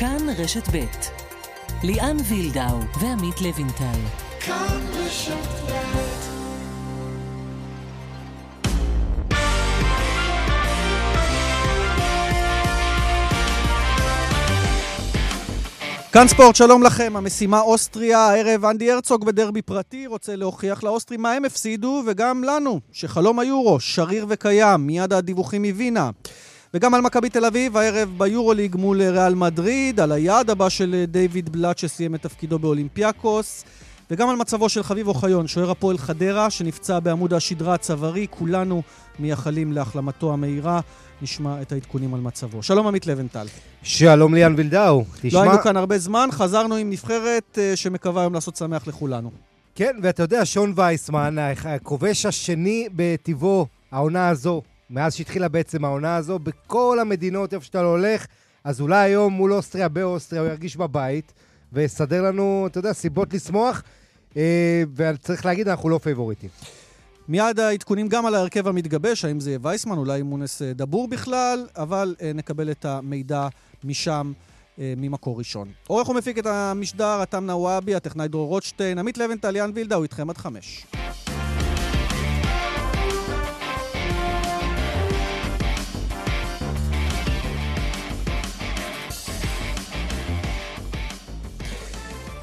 כאן רשת ב' ליאן וילדאו ועמית לוינטל. כאן רשת ב' כאן ספורט, שלום לכם. המשימה אוסטריה, הערב אנדי הרצוג בדרבי פרטי רוצה להוכיח לאוסטרים מה הם הפסידו, וגם לנו, שחלום היורו שריר וקיים, מיד הדיווחים מווינה. וגם על מכבי תל אביב, הערב ביורוליג מול ריאל מדריד, על היעד הבא של דיוויד בלאט שסיים את תפקידו באולימפיאקוס, וגם על מצבו של חביב אוחיון, שוער הפועל חדרה, שנפצע בעמוד השדרה הצווארי. כולנו מייחלים להחלמתו המהירה. נשמע את העדכונים על מצבו. שלום עמית לבנטל. שלום ליאן וילדאו. תשמע... לא היינו כאן הרבה זמן, חזרנו עם נבחרת uh, שמקווה היום לעשות שמח לכולנו. כן, ואתה יודע, שון וייסמן, הכובש השני בטבעו, העונה הזו, מאז שהתחילה בעצם העונה הזו, בכל המדינות, איפה שאתה לא הולך, אז אולי היום מול אוסטריה, באוסטריה, הוא ירגיש בבית, ויסדר לנו, אתה יודע, סיבות לשמוח, אה, וצריך להגיד, אנחנו לא פייבוריטים. מיד העדכונים גם על ההרכב המתגבש, האם זה יהיה וייסמן, אולי מונס אה, דאבור בכלל, אבל אה, נקבל את המידע משם. ממקור ראשון. עורך ומפיק את המשדר, אתם נוואבי, הטכנאי דרור רוטשטיין, עמית לווינטל, ליאן וילדאו איתכם עד חמש.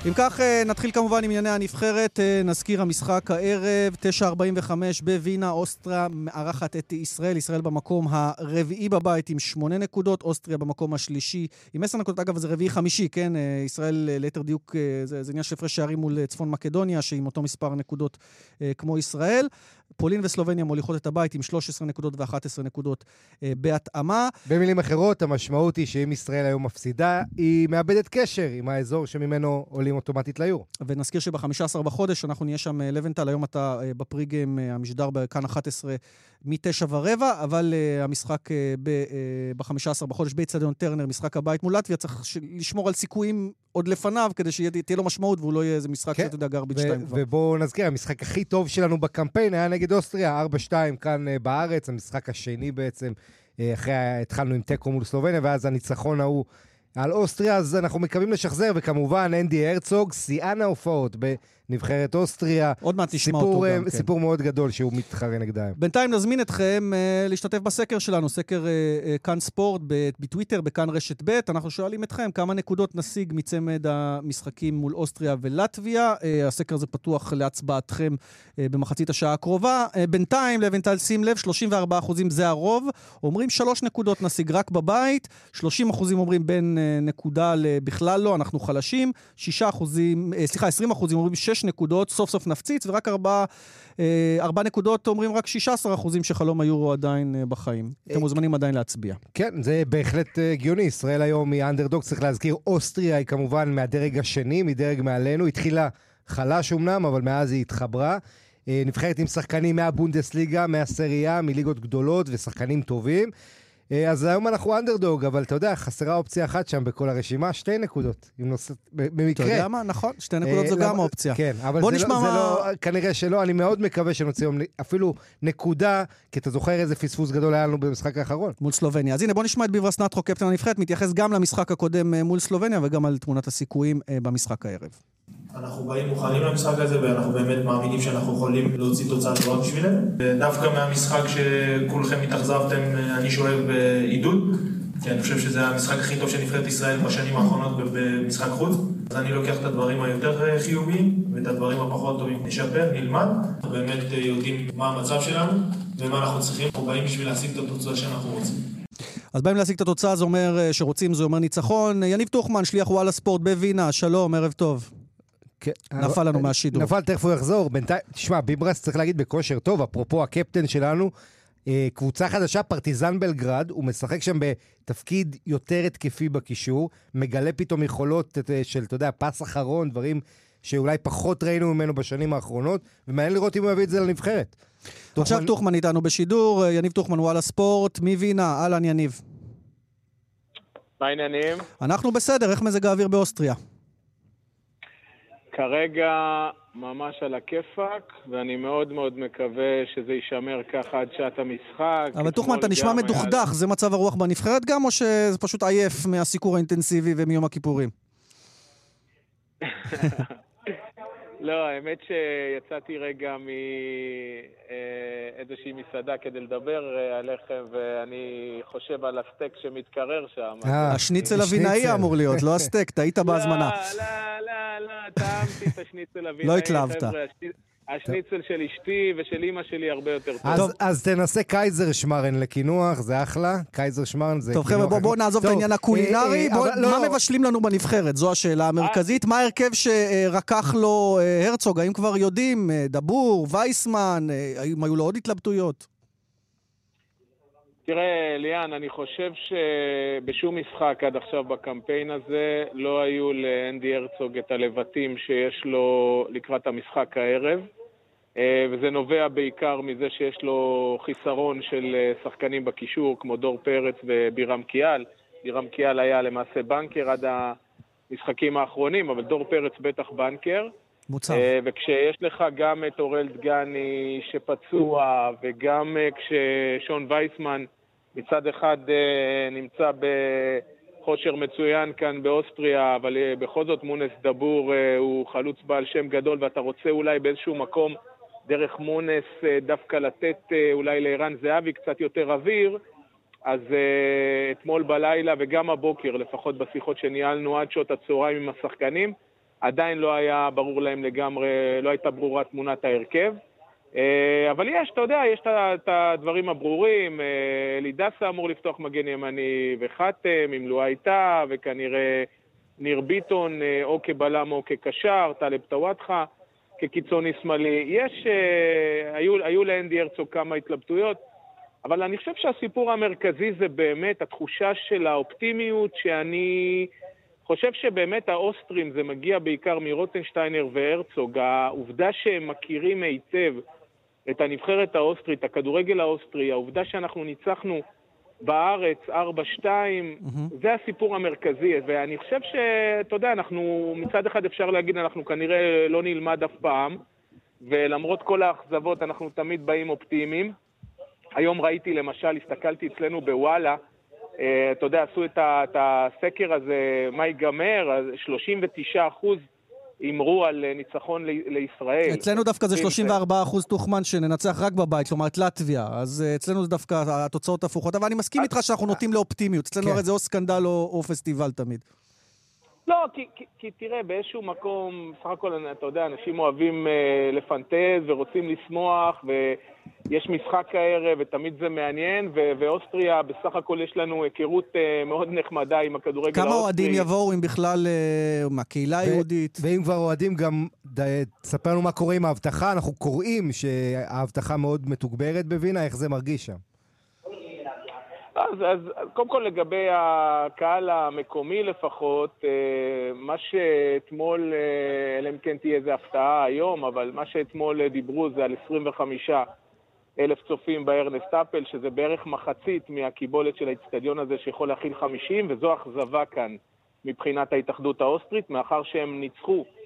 אם כך, אה, נתחיל כמובן עם ענייני הנבחרת. אה, נזכיר המשחק הערב, 9.45 בווינה, אוסטריה מארחת את ישראל. ישראל במקום הרביעי בבית עם שמונה נקודות, אוסטריה במקום השלישי עם עשר נקודות. אגב, זה רביעי-חמישי, כן? אה, ישראל, ליתר דיוק, זה עניין של הפרש שערים מול צפון מקדוניה, שעם אותו מספר נקודות כמו ישראל. פולין וסלובניה מוליכות את הבית עם 13 נקודות ו-11 נקודות אה, בהתאמה. במילים אחרות, המשמעות היא שאם ישראל היום מפסידה, היא מאבדת קשר עם האזור שממנו עולים אוטומטית ליור. ונזכיר שב-15 בחודש אנחנו נהיה שם, אה, לבנטל, היום אתה אה, בפריגם, אה, המשדר בכאן 11 מ-9 ורבע, אבל uh, המשחק uh, ב-15 uh, בחודש באיצטדיון טרנר, משחק הבית מול לטביה, צריך לשמור על סיכויים עוד לפניו, כדי שתהיה לו משמעות והוא לא יהיה איזה משחק כן. שאתה יודע, גרביץ' 2 כבר. ובואו נזכיר, המשחק הכי טוב שלנו בקמפיין היה נגד אוסטריה, 4-2 כאן uh, בארץ, המשחק השני בעצם, uh, אחרי, התחלנו עם תיקו מול סלובניה, ואז הניצחון ההוא על אוסטריה, אז אנחנו מקווים לשחזר, וכמובן, אנדי הרצוג, שיאן ההופעות בנבחרת אוסטריה. עוד מעט תשמע אותו גם, כן. סיפור מאוד גדול שהוא מתחרה נגדם. בינתיים נזמין אתכם uh, להשתתף בסקר שלנו, סקר uh, uh, כאן ספורט בטוויטר, בכאן רשת ב'. אנחנו שואלים אתכם כמה נקודות נשיג מצמד המשחקים מול אוסטריה ולטביה. Uh, הסקר הזה פתוח להצבעתכם uh, במחצית השעה הקרובה. Uh, בינתיים, לבנטל, שים לב, 34 אחוזים זה הרוב. אומרים שלוש נקודות נשיג רק בבית, 30 אחוזים אומרים בין... נקודה בכלל לא, אנחנו חלשים. 6 אחוזים, אה, סליחה, 20 אחוזים אומרים 6 נקודות, סוף סוף נפציץ, ורק 4, 4 אה, נקודות אומרים רק 16 אחוזים שחלום היורו עדיין אה, בחיים. אתם מוזמנים עדיין להצביע. כן, זה בהחלט הגיוני. ישראל היום היא אנדרדוג, צריך להזכיר, אוסטריה היא כמובן מהדרג השני, מדרג מעלינו. התחילה חלש אמנם, אבל מאז היא התחברה. נבחרת עם שחקנים מהבונדסליגה, מהסריה, מליגות גדולות ושחקנים טובים. אה, אז היום אנחנו אנדרדוג, אבל אתה יודע, חסרה אופציה אחת שם בכל הרשימה, שתי נקודות. אם נוס... במקרה. אתה יודע מה? נכון, שתי נקודות אה, זו גם אופציה. כן, אבל זה, לא, זה לא, כנראה שלא, אני מאוד מקווה שנוציא היום אפילו נקודה, כי אתה זוכר איזה פספוס גדול היה לנו במשחק האחרון. מול סלובניה. אז הנה, בוא נשמע את ביברס נטרו, קפטן הנבחרת, מתייחס גם למשחק הקודם אה, מול סלובניה וגם על תמונת הסיכויים במשחק הערב. אנחנו באים מוכנים למשחק הזה ואנחנו באמת מאמינים שאנחנו יכולים להוציא תוצאה טובה בשבילם. דווקא מהמשחק שכולכם התאכזבתם, אני שואב עידוד. כי אני חושב שזה המשחק הכי טוב של נבחרת ישראל בשנים האחרונות במשחק חוץ. אז אני לוקח את הדברים היותר חיוביים ואת הדברים הפחות טובים נשפר, נלמד. אנחנו באמת יודעים מה המצב שלנו ומה אנחנו צריכים. אנחנו באים בשביל להשיג את התוצאה שאנחנו רוצים. אז באים להשיג את התוצאה, זה אומר שרוצים, זה אומר ניצחון. יניב טוחמן, שליח וואלה ספורט בווינה, שלום, ערב טוב. כן. נפל לנו מהשידור. נפל, תכף הוא יחזור. בינתיים, תשמע, ביברס צריך להגיד בכושר טוב, אפרופו הקפטן שלנו, אה, קבוצה חדשה, פרטיזן בלגרד, הוא משחק שם בתפקיד יותר התקפי בקישור, מגלה פתאום יכולות אה, של, אתה יודע, פס אחרון, דברים שאולי פחות ראינו ממנו בשנים האחרונות, ומעניין לראות אם הוא יביא את זה לנבחרת. עכשיו טוחמן איתנו בשידור, אה, יניב טוחמן, וואלה ספורט, מווינה, אהלן יניב. מה העניינים? אנחנו בסדר, איך מזג האוויר באוסטריה? כרגע ממש על הכיפאק, ואני מאוד מאוד מקווה שזה יישמר ככה עד שעת המשחק. אבל טוחמן, אתה נשמע מדוכדך, זה מצב הרוח בנבחרת גם, או שזה פשוט עייף מהסיקור האינטנסיבי ומיום הכיפורים? לא, האמת שיצאתי רגע מאיזושהי מסעדה כדי לדבר אה, עליכם, ואני חושב על הסטייק שמתקרר שם. אה, השניצל אבינאי אמור להיות, לא הסטייק, טעית בהזמנה. לא, לא, לא, לא, טעמתי את השניצל אבינאי. לא התלהבת. השניצל של אשתי ושל אימא שלי הרבה יותר טוב. אז, אז תנסה קייזר שמרן לקינוח, זה אחלה. קייזר שמרן זה טוב, חבר'ה, בואו בוא נעזוב את העניין הקולינרי. אה, אה, בוא, מה לא... מבשלים לנו בנבחרת? זו השאלה המרכזית. מה ההרכב שרקח לו אה, הרצוג? האם כבר יודעים? אה, דבור, וייסמן? אה, האם היו לו עוד התלבטויות? תראה, ליאן, אני חושב שבשום משחק עד עכשיו בקמפיין הזה לא היו לאנדי הרצוג את הלבטים שיש לו לקראת המשחק הערב. אה, וזה נובע בעיקר מזה שיש לו חיסרון של אה, שחקנים בקישור, כמו דור פרץ ובירם קיאל. בירם קיאל היה למעשה בנקר עד המשחקים האחרונים, אבל דור פרץ בטח בנקר. מוצב. אה, וכשיש לך גם את אורל דגני שפצוע, וגם כששון וייסמן מצד אחד נמצא בכושר מצוין כאן באוסטריה, אבל בכל זאת מונס דבור הוא חלוץ בעל שם גדול, ואתה רוצה אולי באיזשהו מקום דרך מונס אה, דווקא לתת אה, אולי לערן זהבי קצת יותר אוויר, אז אתמול בלילה וגם הבוקר, לפחות בשיחות שניהלנו עד שעות הצהריים עם השחקנים, עדיין לא היה ברור להם לגמרי, לא הייתה ברורה תמונת ההרכב. Uh, אבל יש, אתה יודע, יש את הדברים הברורים, אלי uh, דסה אמור לפתוח מגן ימני וחתם, עם לואה איתה, וכנראה ניר ביטון uh, או כבלם או כקשר, טלב טוואטחה. כקיצוני שמאלי. יש, היו, היו לאנדי הרצוג כמה התלבטויות, אבל אני חושב שהסיפור המרכזי זה באמת התחושה של האופטימיות שאני חושב שבאמת האוסטרים, זה מגיע בעיקר מרוטנשטיינר והרצוג, העובדה שהם מכירים היטב את הנבחרת האוסטרית, הכדורגל האוסטרי, העובדה שאנחנו ניצחנו בארץ, 4-2, mm-hmm. זה הסיפור המרכזי, ואני חושב שאתה יודע, אנחנו מצד אחד אפשר להגיד, אנחנו כנראה לא נלמד אף פעם, ולמרות כל האכזבות אנחנו תמיד באים אופטימיים. היום ראיתי למשל, הסתכלתי אצלנו בוואלה, אה, אתה יודע, עשו את הסקר הזה, מה ייגמר, 39 אחוז הימרו על אה, ניצחון לישראל. אצלנו דווקא זה 34 אחוז תוכמן שננצח רק בבית, כלומר את לטביה. אז אה, אצלנו זה דווקא התוצאות הפוכות. אבל אני מסכים איתך שאנחנו נוטים לאופטימיות. אצלנו כן. הרי זה או סקנדל או פסטיבל תמיד. לא, כי, כי, כי תראה, באיזשהו מקום, סך הכל, אתה יודע, אנשים אוהבים אה, לפנטז ורוצים לשמוח, ויש משחק הערב, ותמיד זה מעניין, ו- ואוסטריה, בסך הכל יש לנו היכרות אה, מאוד נחמדה עם הכדורגל האוסטרי. כמה אוהדים יבואו, אם בכלל, אה, מהקהילה היהודית? ואם כבר אוהדים, גם תספר לנו מה קורה עם האבטחה. אנחנו קוראים שהאבטחה מאוד מתוגברת בווינה, איך זה מרגיש שם? אז, אז קודם כל לגבי הקהל המקומי לפחות, אה, מה שאתמול, אה, אלא אם כן תהיה איזו הפתעה היום, אבל מה שאתמול דיברו זה על 25 אלף צופים בארנסט האפל, שזה בערך מחצית מהקיבולת של האיצטדיון הזה שיכול להכיל 50, וזו אכזבה כאן מבחינת ההתאחדות האוסטרית, מאחר שהם ניצחו אה,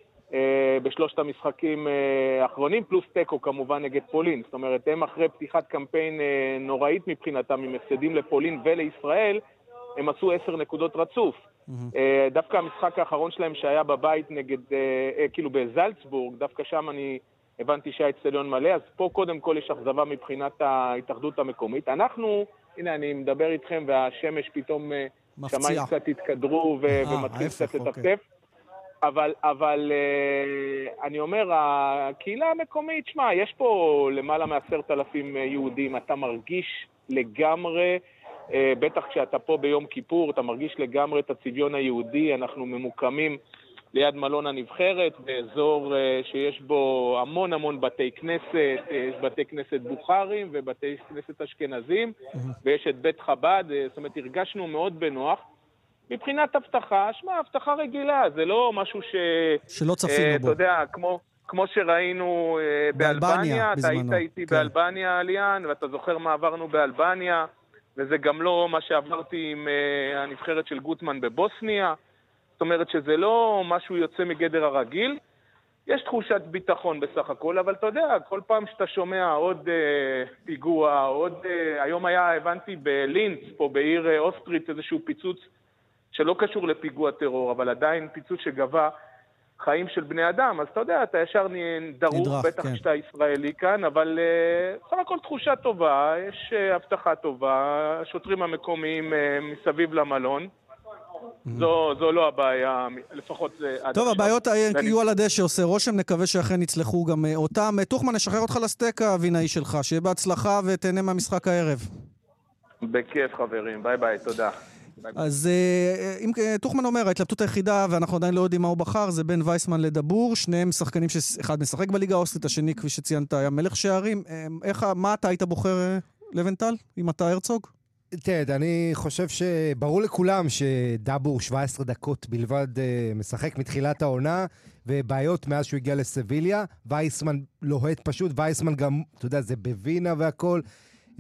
בשלושת המשחקים אה, האחרונים, פלוס תיקו כמובן נגד פולין. זאת אומרת, הם אחרי פתיחת קמפיין אה, נוראית מבחינתם, עם הפסדים לפולין ולישראל, הם עשו עשר נקודות רצוף. Mm-hmm. דווקא המשחק האחרון שלהם שהיה בבית נגד, כאילו בזלצבורג, דווקא שם אני הבנתי שהאצטדיון מלא, אז פה קודם כל יש אכזבה מבחינת ההתאחדות המקומית. אנחנו, הנה אני מדבר איתכם והשמש פתאום, שמיים קצת התקדרו ו- ומתחיל קצת לטפטף. אוקיי. אבל, אבל uh, אני אומר, הקהילה המקומית, שמע, יש פה למעלה מעשרת אלפים אה, יהודים, אתה מרגיש לגמרי, uh, בטח כשאתה פה ביום כיפור, אתה מרגיש לגמרי את הצביון היהודי, אנחנו ממוקמים ליד מלון הנבחרת, באזור שיש בו המון המון בתי כנסת, יש בתי כנסת בוכרים ובתי כנסת אשכנזים, ויש את בית חב"ד, זאת אומרת, הרגשנו מאוד בנוח. מבחינת אבטחה, שמע, אבטחה רגילה, זה לא משהו ש... שלא צפינו uh, בו. אתה יודע, כמו, כמו שראינו uh, באלבניה, אתה היית איתי כן. באלבניה, ליאן, ואתה זוכר מה עברנו באלבניה, וזה גם לא מה שעברתי עם uh, הנבחרת של גוטמן בבוסניה. זאת אומרת שזה לא משהו יוצא מגדר הרגיל. יש תחושת ביטחון בסך הכל, אבל אתה יודע, כל פעם שאתה שומע עוד אה, פיגוע, עוד... אה, היום היה, הבנתי, בלינץ, פה בעיר אה, אוסטריץ, איזשהו פיצוץ שלא קשור לפיגוע טרור, אבל עדיין פיצוץ שגבה חיים של בני אדם, אז אתה יודע, אתה ישר דרוך, נדרך, בטח כן. כשאתה ישראלי כאן, אבל אה, בסך הכל תחושה טובה, יש אה, הבטחה טובה, השוטרים המקומיים אה, מסביב למלון. זו, זו לא הבעיה, לפחות זה טוב. הבעיות יהיו על הדשא, עושה רושם, נקווה שאכן יצלחו גם אותם. טוחמן, נשחרר אותך לסטייק האבינאי שלך, שיהיה בהצלחה ותהנה מהמשחק הערב. בכיף, חברים. ביי ביי, תודה. אז אה, אם אה, טוחמן אומר, ההתלבטות היחידה, ואנחנו עדיין לא יודעים מה הוא בחר, זה בין וייסמן לדאבור, שניהם שחקנים שאחד משחק בליגה האוסטרית, השני, כפי שציינת, היה מלך שערים. אה, איך, מה אתה היית בוחר, אה, לווינטל, אם אתה הרצוג? תראה, אני חושב שברור לכולם שדאבור 17 דקות בלבד אה, משחק מתחילת העונה, ובעיות מאז שהוא הגיע לסביליה. וייסמן לוהט פשוט, וייסמן גם, אתה יודע, זה בווינה והכל.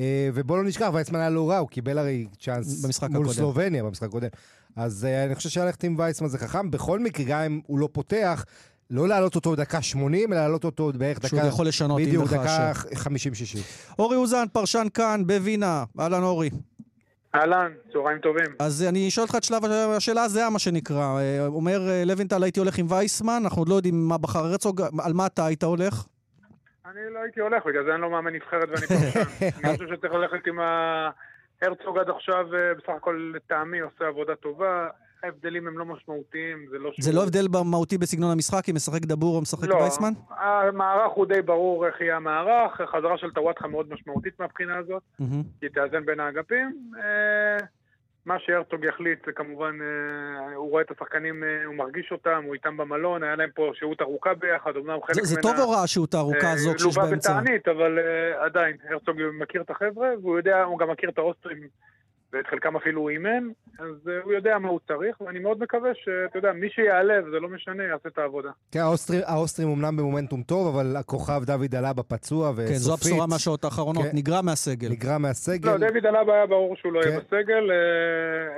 אה, ובוא לא נשכח, וייסמן היה לא רע, הוא קיבל הרי צ'אנס במשחק מול הקודם. סלובניה במשחק הקודם. אז אה, אני חושב שללכת עם וייסמן זה חכם. בכל מקרה, גם אם הוא לא פותח, לא להעלות אותו דקה 80, אלא להעלות אותו בערך דקה... שהוא יכול לשנות, אם בדיוק. דקה 50-60. אורי אוזן, פרשן כאן, בווינה. אהלן, אורי. אהלן, צהריים טובים. אז אני אשאל אותך את שלב השאלה הזהה, מה שנקרא. אה, אומר לוינטל, הייתי הולך עם וייסמן, אנחנו עוד לא יודעים מה בחר הרצוג, על מה אתה היית הולך? אני לא הייתי הולך, בגלל זה אני לא מאמן נבחרת ואני פרשן. אני חושב שצריך ללכת עם ההרצוג עד עכשיו, אה, בסך הכל לטעמי עושה עבודה טובה. ההבדלים הם לא משמעותיים, זה לא... זה לא הבדל מהותי בסגנון המשחק, אם משחק דבור או משחק לא, וייסמן? המערך הוא די ברור איך יהיה המערך, חזרה של טוואטחה מאוד משמעותית מהבחינה הזאת. כי תאזן בין האגפים. מה שהרצוג יחליט זה כמובן, אה, הוא רואה את השחקנים, אה, הוא מרגיש אותם, הוא איתם במלון, היה להם פה שהות ארוכה ביחד, אמנם חלק זה- זה ממנה... טוב או רע השהות הארוכה אה, הזאת שיש באמצע? בתענית, אבל עדיין, הרצוג מכיר את החבר'ה, והוא יודע, הוא גם מכיר את האוסטרים, ואת חלקם אפילו הוא אימן, אז אה, הוא יודע מה הוא צריך, ואני מאוד מקווה שאתה יודע, מי שיעלה, זה לא משנה, יעשה את העבודה. כן, האוסטרים, האוסטרים אומנם במומנטום טוב, אבל הכוכב דוד אלאבה פצוע, וסופית כן, זו הבשורה מהשעות האחרונות, כן. נגרע מהסגל. נגרע מהסגל. לא, דוד אלאבה היה ברור שהוא לא כן. יהיה בסגל, אה,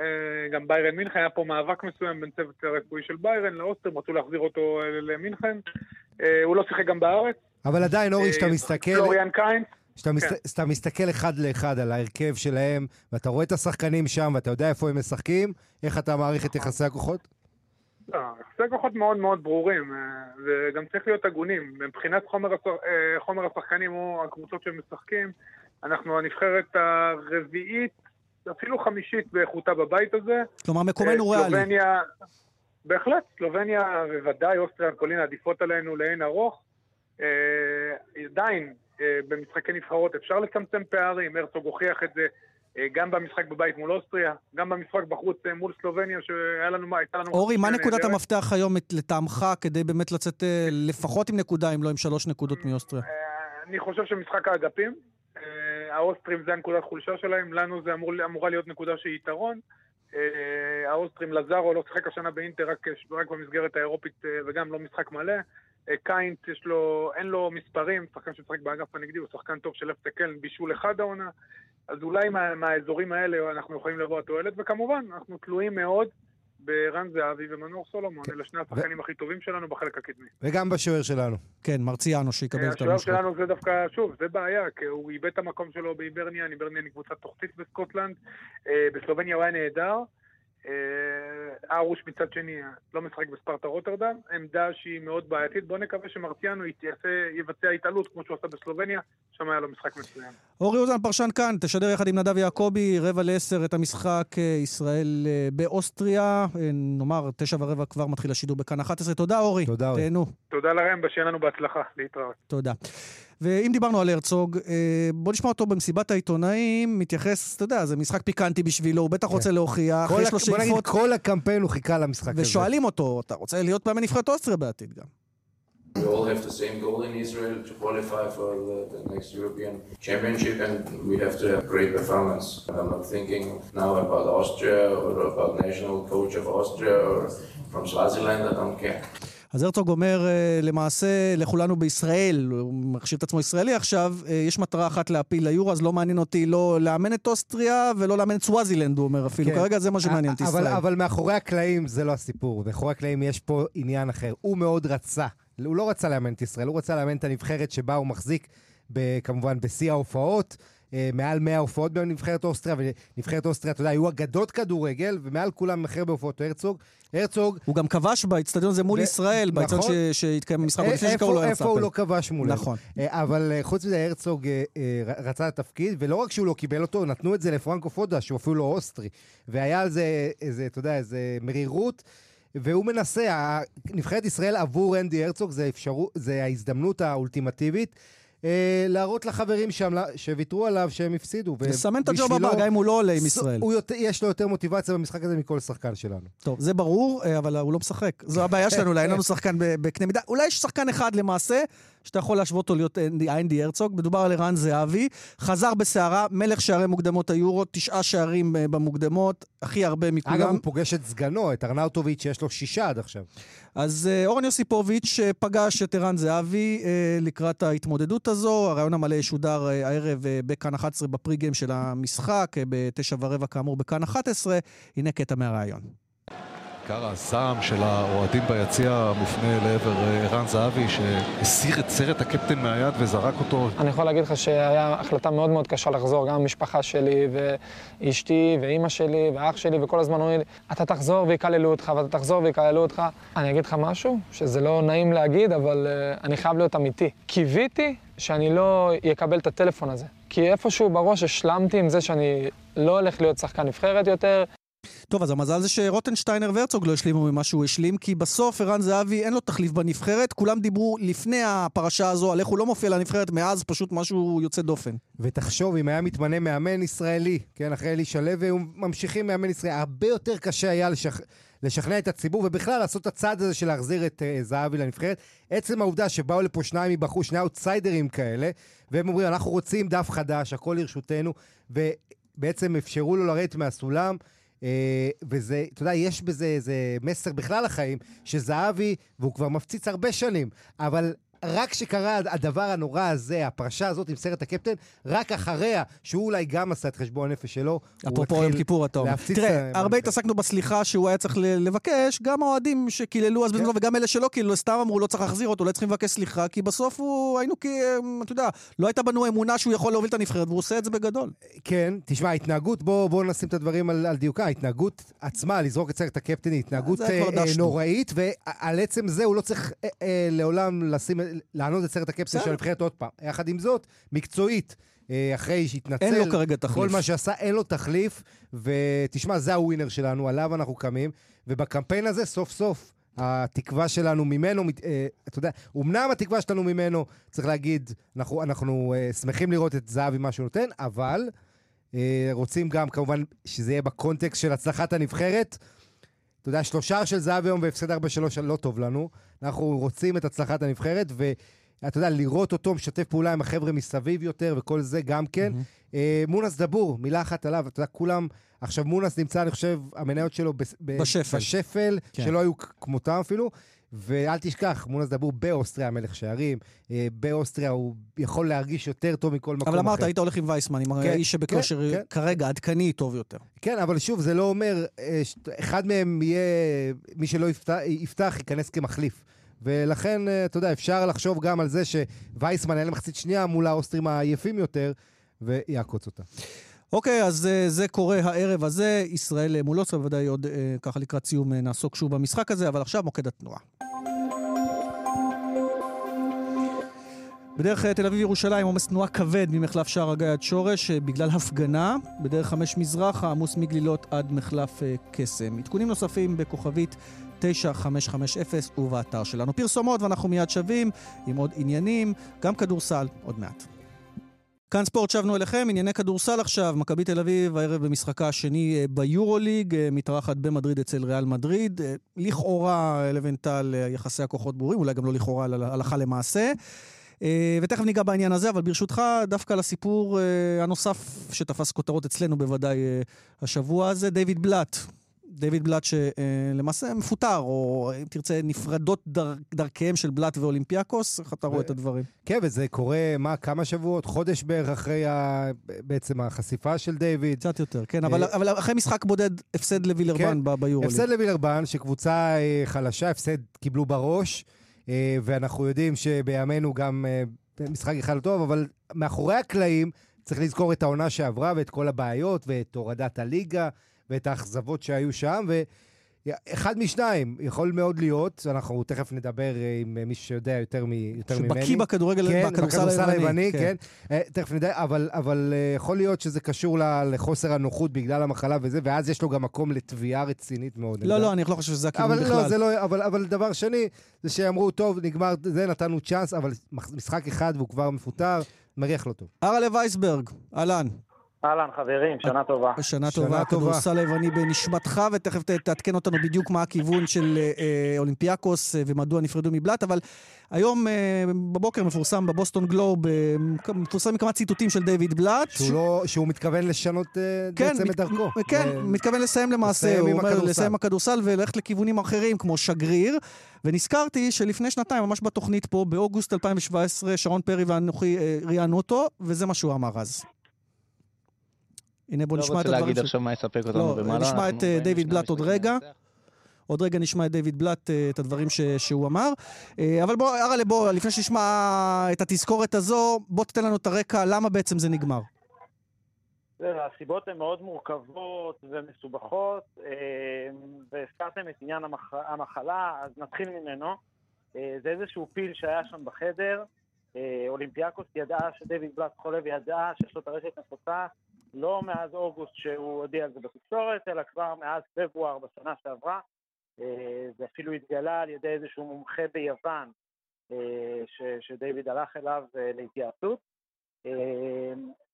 אה, גם ביירן מינכן, היה פה מאבק מסוים בין צוות הרפואי של ביירן לאוסטרים, רצו להחזיר אותו למינכן, הוא לא שיחק גם בארץ. אבל עדיין, אורי, כשאתה מסתכל, פלוריאן קיינס, כשאתה כן. מסת- מסתכל אחד לאחד על ההרכב שלהם, ואתה רואה את השחקנים שם, ואתה יודע איפה הם משחקים, איך אתה מעריך את יחסי הכוחות? לא, יחסי כוחות מאוד מאוד ברורים, אה, וגם צריך להיות הגונים. מבחינת חומר, אה, חומר השחקנים או הקבוצות שהם משחקים, אנחנו הנבחרת הרביעית, אפילו חמישית באיכותה בבית הזה. כלומר, מקומנו אה, ריאלי. סלובניה, בהחלט, סלובניה בוודאי, אוסטריה, פולין עדיפות עלינו לאין ארוך. אה, עדיין, אה, במשחקי נבחרות אפשר לצמצם פערים, הרצוג הוכיח את זה אה, גם במשחק בבית מול אוסטריה, גם במשחק בחוץ אה, מול סלובניה, שהיה לנו, מה, הייתה לנו... אורי, מה נקודת. המפתח היום לטעמך כדי באמת לצאת אה, לפחות עם נקודה, אם לא עם שלוש נקודות מאוסטריה? אה, אני חושב שמשחק האגפים, אה, האוסטרים זה הנקודת חולשה שלהם, לנו זה אמור, אמורה להיות נקודה שהיא יתרון. אה, האוסטרים, לזארו לא שיחק השנה באינטר רק, רק במסגרת האירופית אה, וגם לא משחק מלא. אה, קיינט, יש לו, אין לו מספרים, שחקן שמשחק באגף הנגדי, הוא שחקן טוב של אפטקל, בישול אחד העונה. אז אולי מה, מהאזורים האלה אנחנו יכולים לבוא התועלת, וכמובן, אנחנו תלויים מאוד ברן זהבי ומנור סולומון, אלה שני השחקנים הכי טובים שלנו בחלק הקדמי. וגם בשוער שלנו. כן, מרציאנו שיקבל את השוער המשחק. שלנו זה דווקא, שוב, זה בעיה, כי הוא איבד את המקום שלו באיברניאן, איברניאן היא קבוצה תחתית בסקוטלנד, אה, בסלובניה הוא היה נהדר, אה, ארוש מצד שני לא משחק בספרטה רוטרדם, עמדה שהיא מאוד בעייתית, בוא נקווה שמרציאנו יבצע התעלות כמו שהוא עשה בסלובניה, שם היה לו משחק מצוין. אורי אוזן, פרשן כאן, תשדר יחד עם נדב יעקבי, רבע לעשר את המשחק אה, ישראל אה, באוסטריה. אה, נאמר, תשע ורבע כבר מתחיל השידור בכאן 11. תודה, אורי. תודה, אורי. תהנו. תודה לרמבה, שיהיה לנו בהצלחה, להתראות. תודה. ואם דיברנו על הרצוג, אה, בוא נשמע אותו במסיבת העיתונאים, מתייחס, אתה יודע, זה משחק פיקנטי בשבילו, הוא בטח רוצה להוכיח, כל יש לו בוא נגיד, שאיפות, כל הקמפיין הוא חיכה למשחק הזה. ושואלים אותו, אתה רוצה להיות מאמן נבחרת אוסטריה בעתיד גם. We all have the same goal in Israel to qualify for the, the next European Championship, and we have to have great performance. I'm not thinking now about Austria or about national coach of Austria or from Swaziland. I don't care. אז הרצוג אומר, אה, למעשה, לכולנו בישראל, הוא מחשיב את עצמו ישראלי עכשיו, אה, יש מטרה אחת להפיל ליורו, אז לא מעניין אותי לא לאמן את אוסטריה ולא לאמן את סווזילנד, הוא אומר אפילו. כן. כרגע זה מה שמעניין את אבל, ישראל. אבל מאחורי הקלעים זה לא הסיפור. מאחורי הקלעים יש פה עניין אחר. הוא מאוד רצה הוא לא רצה לאמן את ישראל, הוא רצה לאמן את הנבחרת שבה הוא מחזיק, ב, כמובן, בשיא ההופעות. אה, מעל 100 הופעות בנבחרת אוסטריה, ונבחרת אוסטריה, אתה יודע, היו אגדות כדורגל, ומעל כולם אחר בהופעות הרצוג. הרצוג... הוא גם כבש באצטדיון הזה מול ו- ישראל, באצטדיון נכון. ש- שהתקיים במשחק, לפני שקראו לו איפה הוא לא כבש מולנו? נכון. אה, אבל אה, חוץ מזה, הרצוג רצה את התפקיד, ולא רק שהוא לא קיבל אותו, נתנו את זה לפרנקו פודה, שהוא אפילו לא אוסטרי. והיה על זה איזה, אתה יודע, איזה מרירות. והוא מנסה, נבחרת ישראל עבור אנדי הרצוג זה, אפשרו, זה ההזדמנות האולטימטיבית אה, להראות לחברים שם שוויתרו עליו שהם הפסידו. לסמן את הג'וב הבא, גם אם הוא לא עולה עם ישראל. יותר, יש לו יותר מוטיבציה במשחק הזה מכל שחקן שלנו. טוב, זה ברור, אה, אבל הוא לא משחק. זו הבעיה שלנו, אולי אין לנו שחקן בקנה מידה. אולי יש שחקן אחד למעשה, שאתה יכול להשוות אותו להיות אנדי- אנדי הרצוג. מדובר על ערן זהבי. חזר בסערה, מלך שערי מוקדמות היורו, תשעה שערים אה, במוקדמות, הכי הרבה אגב, מכולם. הוא פוגש את סגנו, את ארנאוטוביץ', שיש לו שישה עד עכשיו. אז אה, אורן יוסיפוביץ' אה, פגש את ערן זהבי אה, לקראת ההתמודדות הזו. הרעיון המלא ישודר אה, הערב אה, בכאן 11 בפרי גיים של המשחק, אה, בתשע ורבע כאמור בכאן 11. הנה קטע מהרעיון. עיקר הזעם של האוהדים ביציע מופנה לעבר אה, ערן זהבי שהסיר את סרט הקפטן מהיד וזרק אותו. אני יכול להגיד לך שהיה החלטה מאוד מאוד קשה לחזור, גם המשפחה שלי ואשתי ואימא שלי ואח שלי, וכל הזמן אומרים לי, אתה תחזור ויקללו אותך, ואתה תחזור ויקללו אותך. אני אגיד לך משהו, שזה לא נעים להגיד, אבל uh, אני חייב להיות אמיתי. קיוויתי שאני לא אקבל את הטלפון הזה. כי איפשהו בראש השלמתי עם זה שאני לא הולך להיות שחקן נבחרת יותר, טוב, אז המזל זה שרוטנשטיינר והרצוג לא השלימו ממה שהוא השלים, כי בסוף ערן זהבי אין לו תחליף בנבחרת. כולם דיברו לפני הפרשה הזו על איך הוא לא מופיע לנבחרת, מאז פשוט משהו יוצא דופן. ותחשוב, אם היה מתמנה מאמן ישראלי, כן, אחרי אלישע לוי, היו ממשיכים מאמן ישראלי, הרבה יותר קשה היה לשכ... לשכנע את הציבור, ובכלל לעשות את הצעד הזה של להחזיר את uh, זהבי לנבחרת. עצם העובדה שבאו לפה שניים מבחוץ, שני אאוטסיידרים כאלה, והם אומרים, אנחנו רוצים דף חדש, הכל לרשותנו, ובעצם אפשרו לו לרדת מהסולם. Uh, וזה, אתה יודע, יש בזה איזה מסר בכלל לחיים, שזהבי, והוא כבר מפציץ הרבה שנים, אבל רק כשקרה הדבר הנורא הזה, הפרשה הזאת עם סרט הקפטן, רק אחריה, שהוא אולי גם עשה את חשבון הנפש שלו, אפרופו יום כיפור אתה אומר. תראה, הרבה התעסקנו בסליחה שהוא היה צריך לבקש, גם האוהדים שקיללו אז כן. בזמנו, וגם אלה שלא קיללו, סתם אמרו, לא צריך להחזיר אותו, לא צריכים לבקש סליחה, כי בסוף הוא, היינו כי, אתה יודע, לא הייתה בנו אמונה שהוא יכול להוביל את הנבחרת, והוא עושה את זה בגדול. כן, תשמע, ההתנהגות, בוא, בוא נשים את הדברים על, דיוקה, ההתנהגות עצמה, לזרוק את סרט הקפטן, היא התנהגות אה. נוראית, ועל עצם זה הוא לא צריך אה, אה, לעולם לשים, לענות את סרט בסדר. של הנבחרת עוד פעם. יחד עם זאת, מקצועית, אה, אחרי שהתנצל, אין לו כרגע תחליף. כל מה שעשה, אין לו תחליף, ותשמע, זה הווינר שלנו, עליו אנחנו קמים, ובקמפיין הזה, סוף סוף, התקווה שלנו ממנו, אה, אתה יודע, אמנם התקווה שלנו ממנו, צריך להגיד, אנחנו, אנחנו אה, שמחים לראות את זהבי מה שהוא נותן, אבל רוצים גם כמובן שזה יהיה בקונטקסט של הצלחת הנבחרת. אתה יודע, שלושה של זהבי היום והפסד 4-3 לא טוב לנו. אנחנו רוצים את הצלחת הנבחרת, ואתה יודע, לראות אותו משתף פעולה עם החבר'ה מסביב יותר וכל זה גם כן. אה, מונס דבור, מילה אחת עליו, אתה יודע, כולם... עכשיו מונס נמצא, אני חושב, המניות שלו ב- בשפל. בשפל, כן. שלא היו כמותם אפילו. ואל תשכח, מונס דבור באוסטריה המלך שערים. אה, באוסטריה הוא יכול להרגיש יותר טוב מכל מקום אבל אמרת, אחר. היית הולך עם וייסמן, עם כן, האיש שבכושר כן, כן. כרגע עדכני טוב יותר. כן, אבל שוב, זה לא אומר, אה, אחד מהם יהיה, מי שלא יפתח, יפתח ייכנס כמחליף. ולכן, אה, אתה יודע, אפשר לחשוב גם על זה שווייסמן היה למחצית שנייה מול האוסטרים העייפים יותר, ויעקוץ אותה. אוקיי, אז אה, זה קורה הערב הזה. ישראל אה, מול אוסטריה, בוודאי עוד אה, ככה לקראת סיום אה, נעסוק שוב במשחק הזה, אבל עכשיו מוקד התנועה. בדרך תל אביב-ירושלים עומס תנועה כבד ממחלף שער הגיא עד שורש בגלל הפגנה. בדרך חמש מזרחה עמוס מגלילות עד מחלף קסם. עדכונים נוספים בכוכבית 9550 ובאתר שלנו. פרסומות ואנחנו מיד שבים עם עוד עניינים, גם כדורסל עוד מעט. כאן ספורט, שבנו אליכם, ענייני כדורסל עכשיו, מכבי תל אביב הערב במשחקה השני אה, ביורוליג, אה, מתארחת במדריד אצל ריאל מדריד. אה, לכאורה, לבנטל, יחסי הכוחות ברורים, אולי גם לא לכאורה, הלכה למעשה. ותכף ניגע בעניין הזה, אבל ברשותך, דווקא לסיפור הנוסף שתפס כותרות אצלנו בוודאי השבוע הזה, דיוויד בלאט. דיוויד בלאט שלמעשה מפוטר, או אם תרצה, נפרדות דר, דרכיהם של בלאט ואולימפיאקוס, איך אתה רואה את הדברים? כן, וזה קורה, מה, כמה שבועות? חודש בערך אחרי ה... בעצם החשיפה של דיוויד. קצת יותר, כן, אבל, אבל אחרי משחק בודד, הפסד לווילרבן כן, ביורוליג. הפסד לווילרבן, שקבוצה אה, חלשה, הפסד קיבלו בראש. אה, ואנחנו יודעים שבימינו גם אה, משחק אחד טוב, אבל מאחורי הקלעים צריך לזכור את העונה שעברה ואת כל הבעיות ואת הורדת הליגה ואת האכזבות שהיו שם, ו... אחד משניים, יכול מאוד להיות, אנחנו תכף נדבר אה, עם מי שיודע יותר, מ, יותר ממני. שבקיא בכדורגל, כן, בכדורסל היווני. כן. כן. תכף נדע, אבל, אבל יכול להיות שזה קשור לחוסר הנוחות בגלל המחלה וזה, ואז יש לו גם מקום לתביעה רצינית מאוד. לא, לא, אני לא חושב שזה הכיוון אבל בכלל. לא, זה לא, אבל, אבל דבר שני, זה שאמרו, טוב, נגמר, זה, נתנו צ'אנס, אבל משחק אחד והוא כבר מפוטר, מריח לא טוב. ארלה וייסברג, אהלן. אהלן, חברים, שנה טובה. שנה טובה, כדורסל היווני בנשמתך, ותכף תעדכן אותנו בדיוק מה הכיוון של אה, אולימפיאקוס אה, ומדוע נפרדו מבלאט, אבל היום אה, בבוקר מפורסם בבוסטון גלוב, אה, מפורסם כמה ציטוטים של דיוויד בלאט. שהוא, ש... לא, שהוא מתכוון לשנות אה, כן, בעצם מת, את דרכו. כן, ו... מתכוון לסיים למעשה, לסיים הוא אומר הכדורסל. לסיים הכדורסל וללכת לכיוונים אחרים, כמו שגריר. ונזכרתי שלפני שנתיים, ממש בתוכנית פה, באוגוסט 2017, שרון פרי ואנוכי אה, ראיינו אותו, וזה מה שהוא אמר אז. הנה בוא לא נשמע את רוצה הדברים להגיד עכשיו מה יספק אותנו לא, ומה לא. נשמע את, אה, דיוויד בלאט עוד רגע. עוד רגע נשמע את דיוויד בלאט, אה, את הדברים ש, שהוא אמר. אה, אבל בוא, אראלה, בוא, לפני שנשמע את התזכורת הזו, בוא תתן לנו את הרקע, למה בעצם זה נגמר. הסיבות הן מאוד מורכבות ומסובכות, והזכרתם את עניין המח... המחלה, אז נתחיל ממנו. זה איזשהו פיל שהיה שם בחדר. אולימפיאקוס ידעה שדייוויד בלאט חולה וידעה שיש לו את הרשת נפוצה, לא מאז אוגוסט שהוא הודיע על זה בתקשורת, אלא כבר מאז פברואר בשנה שעברה. אה, זה אפילו התגלה על ידי איזשהו מומחה ביוון, אה, ש, שדייוויד הלך אליו אה, להתייעצות.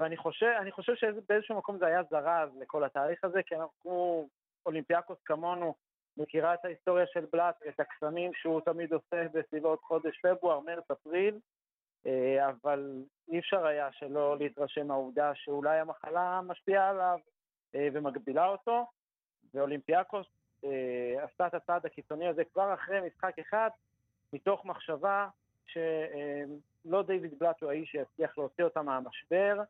ואני חושב, חושב שבאיזשהו מקום זה היה זרז לכל התהליך הזה, כי אנחנו, אולימפיאקוס כמונו, מכירה את ההיסטוריה של בלאט ואת הקסמים שהוא תמיד עושה בסביבות חודש פברואר, מרץ, אפריל, אבל אי אפשר היה שלא להתרשם מהעובדה שאולי המחלה משפיעה עליו ומגבילה אותו, ואולימפיאקוס אה, עשתה את הצעד הקיצוני הזה כבר אחרי משחק אחד, מתוך מחשבה שלא אה, דיוויד בלאט הוא האיש שיצליח להוציא אותה מהמשבר,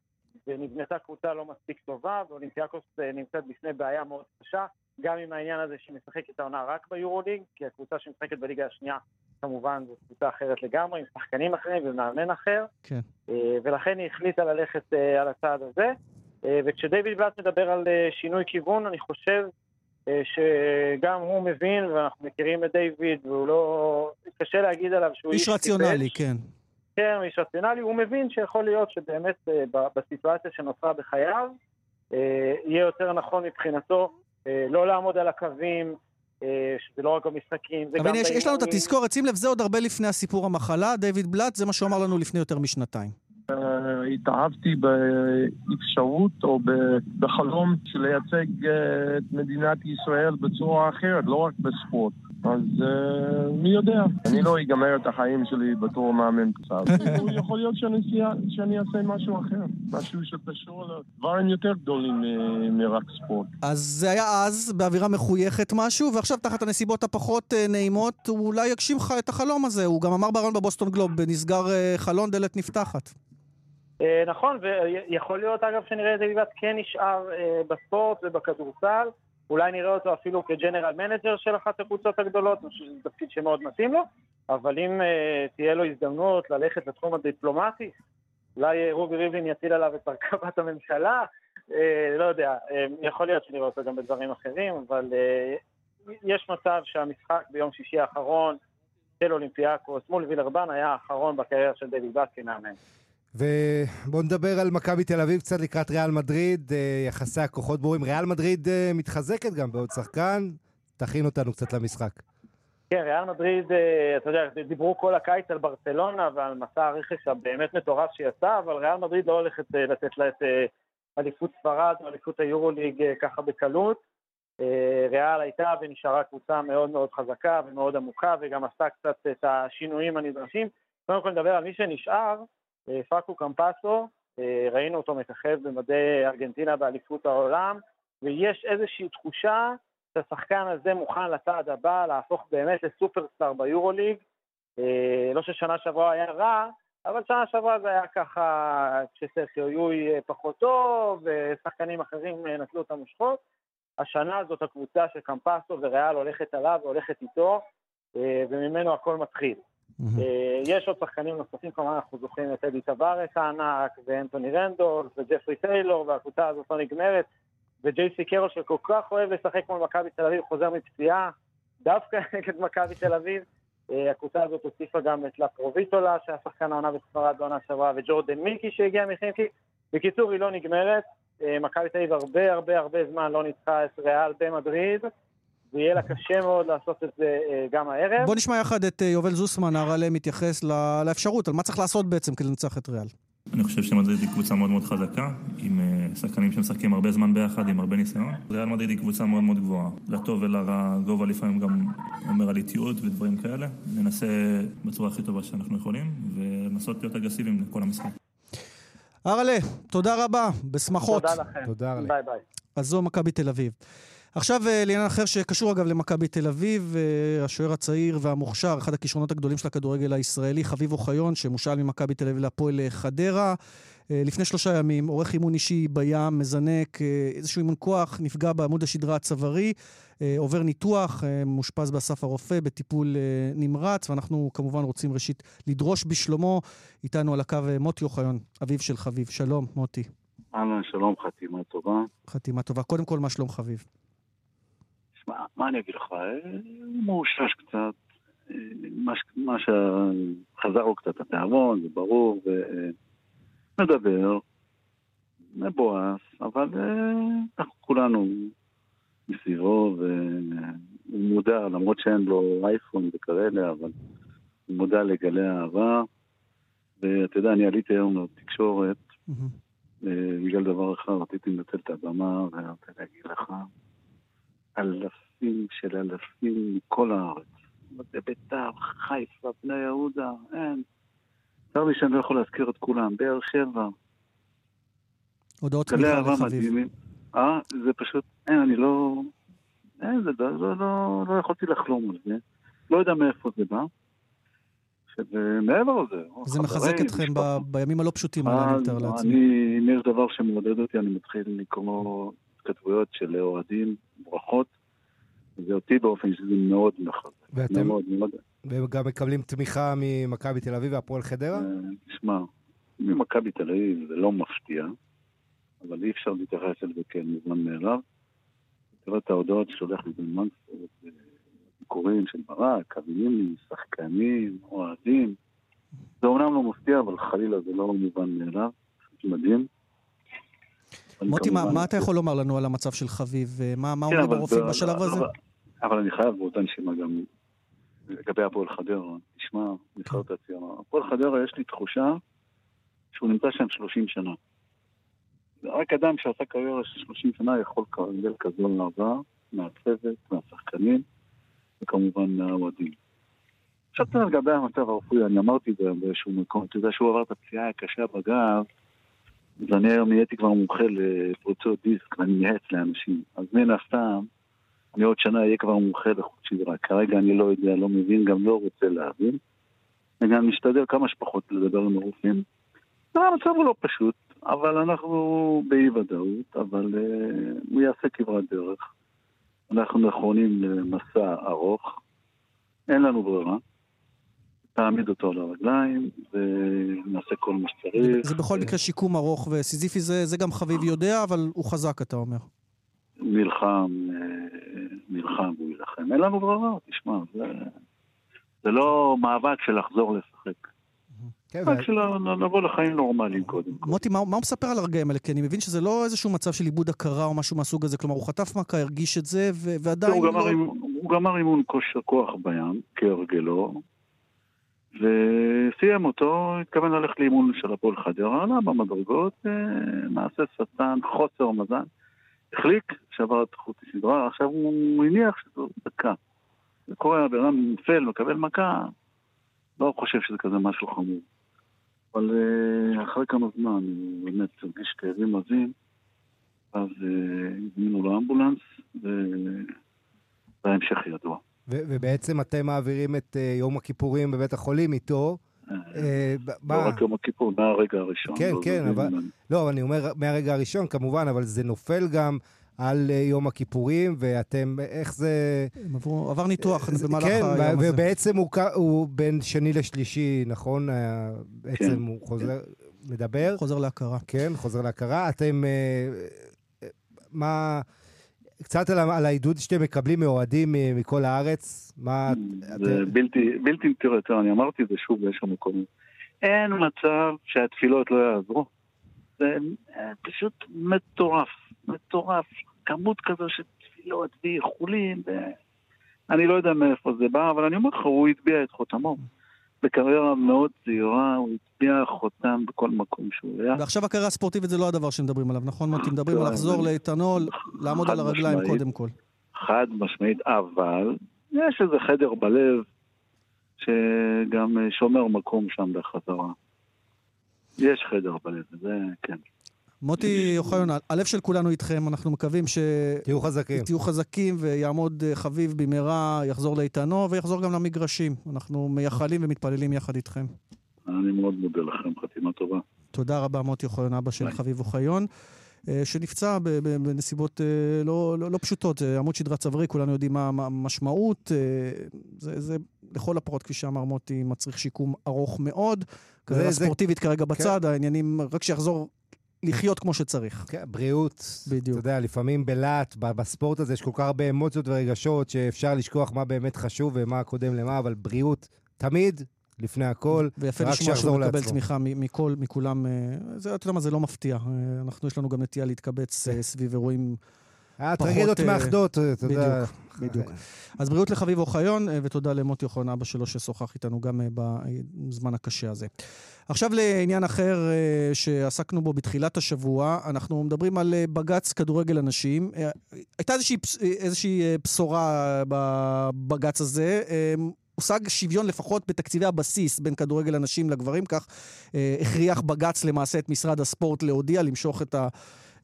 ונבנתה קבוצה לא מספיק טובה, ואולימפיאקוס אה, נמצאת בפני בעיה מאוד קשה, גם עם העניין הזה שהיא משחקת העונה רק ביורוליג, כי הקבוצה שמשחקת בליגה השנייה כמובן זו קבוצה אחרת לגמרי, עם שחקנים אחרים ומאמן אחר, כן. ולכן היא החליטה ללכת על הצעד הזה. וכשדייוויד בלאט מדבר על שינוי כיוון, אני חושב אה, שגם הוא מבין, ואנחנו מכירים את דיוויד, והוא לא... קשה להגיד עליו שהוא איש רציונלי, כן. כן, איש רציונלי, הוא מבין שיכול להיות שבאמת אה, בסיטואציה שנוצרה בחייו, אה, יהיה יותר נכון מבחינתו לא לעמוד על הקווים, שזה לא רק במשחקים, זה אבל גם... יש, יש לנו את התזכורת, שים לב, זה עוד הרבה לפני הסיפור המחלה, דיוויד בלאט, זה מה שהוא אמר לנו לפני יותר משנתיים. התאהבתי באפשרות או בחלום של לייצג אה, את מדינת ישראל בצורה אחרת, לא רק בספורט. אז uh, מי יודע, אני לא אגמר את החיים שלי בתור מאמן קצת. יכול להיות שאני, אעשה משהו אחר, משהו שקשור לדברים יותר גדולים מרק ספורט. אז זה היה אז, באווירה מחויכת משהו, ועכשיו תחת הנסיבות הפחות uh, נעימות, הוא אולי יגשים לך את החלום הזה. הוא גם אמר ברעיון בבוסטון גלוב, נסגר חלון, דלת נפתחת. אה, נכון, ויכול להיות אגב שנראה את דיוויד כן נשאר אה, בספורט ובכדורסל, אולי נראה אותו אפילו כ general manager של אחת הקבוצות הגדולות, שזה תפקיד שמאוד מתאים לו, אבל אם אה, תהיה לו הזדמנות ללכת לתחום הדיפלומטי, אולי רובי ריבלין יטיל עליו את הרכבת הממשלה, לא יודע, יכול להיות שנראה אותו גם בדברים אחרים, אבל יש מצב שהמשחק ביום שישי האחרון של אולימפיאקוס מול וילרבן היה האחרון בקריירה של דיוויד בלאט כמאמן. ובואו נדבר על מכבי תל אביב קצת לקראת ריאל מדריד, אה, יחסי הכוחות ברורים. ריאל מדריד אה, מתחזקת גם בעוד שחקן, תכין אותנו קצת למשחק. כן, ריאל מדריד, אה, אתה יודע, דיברו כל הקיץ על ברצלונה ועל מסע הרכש הבאמת מטורף שיצא, אבל ריאל מדריד לא הולכת לתת לה את אליפות ספרד או אליפות היורוליג ככה בקלות. ריאל הייתה ונשארה קבוצה מאוד מאוד חזקה ומאוד עמוקה, וגם עשתה קצת את השינויים הנדרשים. קודם כל נדבר על מי שנשאר, פאקו קמפסו, אה, ראינו אותו מככב במדי ארגנטינה באליפות העולם, ויש איזושהי תחושה שהשחקן הזה מוכן לצעד הבא להפוך באמת לסופרסטאר ביורוליג. אה, לא ששנה שעברה היה רע, אבל שנה שעברה זה היה ככה כשסרחיו יוי פחות טוב, ושחקנים אחרים נטלו את המושכות. השנה זאת הקבוצה של קמפסו וריאל הולכת עליו והולכת איתו, וממנו הכל מתחיל. אה, יש עוד שחקנים נוספים, כמובן אנחנו זוכרים את אדי טווארס הענק, ואנטוני רנדול, וג'פרי טיילור, והקבוצה הזאת לא נגמרת, וג'ייסי קרול שכל כך אוהב לשחק מול מכבי תל אביב, חוזר מפציעה, דווקא נגד מכבי תל אביב. אה, הקבוצה הזאת הוסיפה גם את לפרוביטולה, שהיה שחקן העונה בספרד בעונה שעברה, וג'ורדן מיקי שהגיע מחימקי. בקיצור, היא לא נגמרת. אה, מכבי תל אביב הרבה הרבה הרבה זמן לא ניצחה את ריאל במדריד, ויהיה לה קשה מאוד לעשות את זה אה, גם הערב. בוא נשמע יחד את אה, יובל זוסמן, הרלה מתייחס לאפשרות, על מה צריך לעשות בעצם כדי לנצח את ריאל. אני חושב שמדריד היא קבוצה מאוד מאוד חזקה, עם אה, שחקנים שמשחקים הרבה זמן ביחד, עם הרבה ניסיון. ריאל מדריד היא קבוצה מאוד מאוד גבוהה. לטוב ולרע, גובה לפעמים גם אומר על איטיות ודברים כאלה. ננסה בצורה הכי טובה שאנחנו יכולים, ולנסות להיות אגרסיביים לכל המשחק. הרלה, תודה רבה, בשמחות. תודה לכם. תודה, ארלה. ביי ביי. אז זו מכבי תל אביב. עכשיו אה, לעניין אחר שקשור אגב למכבי תל אביב, אה, השוער הצעיר והמוכשר, אחד הכישרונות הגדולים של הכדורגל הישראלי, חביב אוחיון, שמושל ממכבי תל אביב להפועל אה, חדרה. לפני שלושה ימים, עורך אימון אישי בים, מזנק, איזשהו אימון כוח, נפגע בעמוד השדרה הצווארי, עובר ניתוח, מאושפז באסף הרופא בטיפול נמרץ, ואנחנו כמובן רוצים ראשית לדרוש בשלומו. איתנו על הקו מוטי אוחיון, אביו של חביב. שלום, מוטי. אהלן, שלום, חתימה טובה. חתימה טובה. קודם כל, מה שלום חביב? שמע, מה אני אגיד לך? אה, הוא מאושש קצת. אה, מה מה שחזר לו קצת התיאבון, זה ברור, ומדבר, מבואס, אבל אה, אנחנו כולנו מסביבו, והוא מודע, למרות שאין לו אייפון וכאלה, אבל הוא מודע לגלי האהבה. ואתה יודע, אני עליתי היום לתקשורת. אה, בגלל דבר אחד, רציתי לנצל את הבמה, ואני רוצה להגיד לך, אלפים של אלפים מכל הארץ. זה ביתר, חיפה, בני יהודה, אין. צר לי שאני לא יכול להזכיר את כולם, באר שבע, הודעות תמיכה לחביב. אה, זה פשוט, אין, אני לא... אין, זה לא, לא, לא, לא יכולתי לחלום על זה. לא יודע מאיפה זה בא. ומעבר לזה, זה מחזק אתכם. ב- בימים הלא פשוטים האלה, אני מתאר לעצמי. אני, אם יש דבר שמעודד אותי, אני מתחיל לקרוא התכתבויות של אוהדים, ברכות, ואותי באופן שזה מאוד מחזק. ואתם מאוד מאוד. וגם מקבלים תמיכה ממכבי תל אביב והפועל חדרה? אה, שמע, ממכבי תל אביב זה לא מפתיע, אבל אי אפשר להתייחס אל זה כמובן מאליו. תראה את ההודעות ששולח לי בן מנספורד, אה, ביקורים של ברק, קבינים, שחקנים, אוהדים. זה אומנם לא מפתיע, אבל חלילה זה לא מובן מאליו. זה מדהים. מוטי, מה- מה אתה יכול לומר לנו על המצב של חביב? אה, מה מה כן, אומרים הרופאים בשלב הזה? אבל- אבל אני חייב באותה נשימה גם לגבי הפועל חדרה. תשמע, נבחרת הציונה. הפועל חדרה, יש לי תחושה שהוא נמצא שם 30 שנה. רק אדם שעשה קריירה של 30 שנה יכול לקבל כזו אהבה מהצוות, מהשחקנים, וכמובן מהאוהדים. עכשיו לגבי המצב הרפואי, אני אמרתי באיזשהו מקום, אתה יודע שהוא עבר את הפציעה הקשה בגב, אז אני היום נהייתי כבר מומחה לפרוצות דיסק, ואני מייעץ לאנשים. אז מן הסתם, אני עוד שנה אהיה כבר מומחה לחוט שדרה. כרגע אני לא יודע, לא מבין, גם לא רוצה להבין. אני גם משתדל כמה שפחות לדבר עם הרופאים. לא, המצב הוא לא פשוט, אבל אנחנו באי ודאות, אבל uh, הוא יעשה כברת דרך. אנחנו נכונים למסע ארוך, אין לנו ברירה. תעמיד אותו על הרגליים ונעשה כל מה שצריך. זה בכל מקרה שיקום ארוך וסיזיפי, זה זה גם חביב יודע, אבל הוא חזק, אתה אומר. נלחם, אה, נלחם והוא יילחם. אין לנו ברירה, תשמע, זה, זה לא מאבק של לחזור לשחק. כן, רק של לבוא לחיים נורמליים קודם כל. מוטי, מה הוא מספר על הרגעים האלה? כי אני מבין שזה לא איזשהו מצב של איבוד הכרה או משהו מהסוג הזה. כלומר, הוא חטף מכה, הרגיש את זה, ועדיין לא... הוא גמר אימון כושר כוח בים, כהרגלו, וסיים אותו, התכוון ללכת לאימון של הפועל חדרה, עלה במדרגות, אה, מעשה שטן, חוסר מזל, החליק, שבר את חוט השדרה, עכשיו הוא הניח שזו דקה. זה קורה, הבן אדם נופל, מקבל מכה, לא חושב שזה כזה משהו חמור. אבל אה, אחרי כמה זמן הוא באמת הרגיש כאבים עזים, אז אה, הזמינו לו אמבולנס, וההמשך ידוע. ובעצם אתם מעבירים את אה, יום הכיפורים בבית החולים איתו. אה, לא? רק יום הכיפור, מהרגע הראשון. כן, לא כן, זה אבל-. לא, אני אומר מהרגע הראשון כמובן, אבל זה נופל גם על אה, יום הכיפורים, ואתם, איך זה... עברו, עבר ניתוח זה- במהלך כן, היום הזה. ובעצם הוא, בין שני לשלישי, נכון? בעצם כן. הוא חוזר, מדבר. חוזר להכרה. כן, חוזר להכרה. אתם, מה... קצת על, על העידוד שאתם מקבלים מאוהדים אה, מכל הארץ. מה... זה אתם- בלתי, בלתי, תראה, תראה, אני אמרתי את זה שוב באיזשהו מקום. אין מצב שהתפילות לא יעזרו. זה אה, פשוט מטורף, מטורף. כמות כזו של תפילות ואיחולים, ו... אני לא יודע מאיפה זה בא, אבל אני אומר לך, הוא הטביע את חותמו. בקריירה מאוד צעירה, הוא הטביע חותם בכל מקום שהוא היה. ועכשיו הכרה הספורטיבית זה לא הדבר שמדברים עליו, נכון מוטי? מדברים על לחזור אני- לאיתנו, לעמוד על הרגליים משמעית. קודם כל. חד משמעית, אבל יש איזה חדר בלב שגם אה, שומר מקום שם בחזרה. יש חדר בלב, זה כן. מוטי אוחיון, הלב של כולנו איתכם, אנחנו מקווים ש... תהיו חזקים. תהיו חזקים ויעמוד אה, חביב במהרה, יחזור לאיתנו ויחזור גם למגרשים. אנחנו מייחלים ומתפללים יחד איתכם. אני מאוד מודה לכם, חתימה טובה. תודה רבה, מוטי אוחיון, אבא של. חביב אוחיון, אה, שנפצע ב- ב- בנסיבות אה, לא, לא, לא פשוטות. זה עמוד שדרה צווארי, כולנו יודעים מה מה המשמעות. זה, זה לכל הפחות, כפי שאמר מוטי, מצריך שיקום ארוך מאוד. קריירה זה- ספורטיבית כרגע בצד, העניינים, רק שיחזור לחיות כמו שצריך. כן, בריאות, בדיוק. אתה יודע, לפעמים בלהט, בספורט הזה יש כל כך הרבה אמוציות ורגשות שאפשר לשכוח מה באמת חשוב ומה קודם למה, אבל בריאות תמיד לפני הכל. ויפה לשמוע שהוא מקבל לעצמו. תמיכה מכל, מכולם. אה, זה, אתה יודע מה, זה לא מפתיע. אה, אנחנו, יש לנו גם נטייה להתקבץ אה, סביב אירועים היה פחות, טרגדיות אה, מאחדות, אתה יודע. בדיוק. אז בריאות לחביב אוחיון, אה, ותודה למוטי אוחיון, אבא שלו, ששוחח איתנו גם אה, בזמן הקשה הזה. עכשיו לעניין אחר אה, שעסקנו בו בתחילת השבוע, אנחנו מדברים על אה, בג"ץ כדורגל הנשים. אה, הייתה איזושהי, אה, איזושהי אה, בשורה בבג"ץ הזה. אה, הושג שוויון לפחות בתקציבי הבסיס בין כדורגל הנשים לגברים, כך אה, הכריח בג"ץ למעשה את משרד הספורט להודיע, למשוך את ה...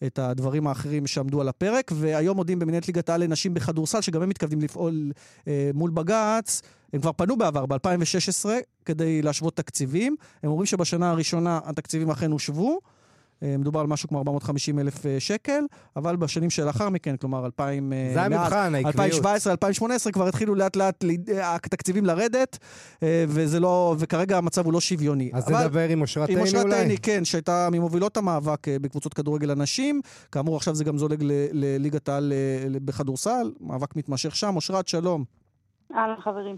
את הדברים האחרים שעמדו על הפרק, והיום מודיעים במנהלת ליגת העל לנשים בכדורסל, שגם הם מתכוונים לפעול אה, מול בג"ץ. הם כבר פנו בעבר, ב-2016, כדי להשוות תקציבים. הם אומרים שבשנה הראשונה התקציבים אכן הושבו. אה, מדובר על משהו כמו 450 אלף אה, שקל, אבל בשנים שלאחר מכן, כלומר 2000... אה, זה המבחן, מעט- העקביות. 2017, 2018, כבר התחילו לאט לאט התקציבים לרדת, וזה לא, וכרגע המצב הוא לא שוויוני. אז אבל- נדבר עם אושרת עם עיני אושרת אולי? עיני, כן, שהייתה ממובילות המאבק בקבוצות כדורגל הנשים. כאמור, עכשיו זה גם זולג לליגת העל בכדורסל, מאבק מתמשך שם. אושרת, שלום. אהלן חברים.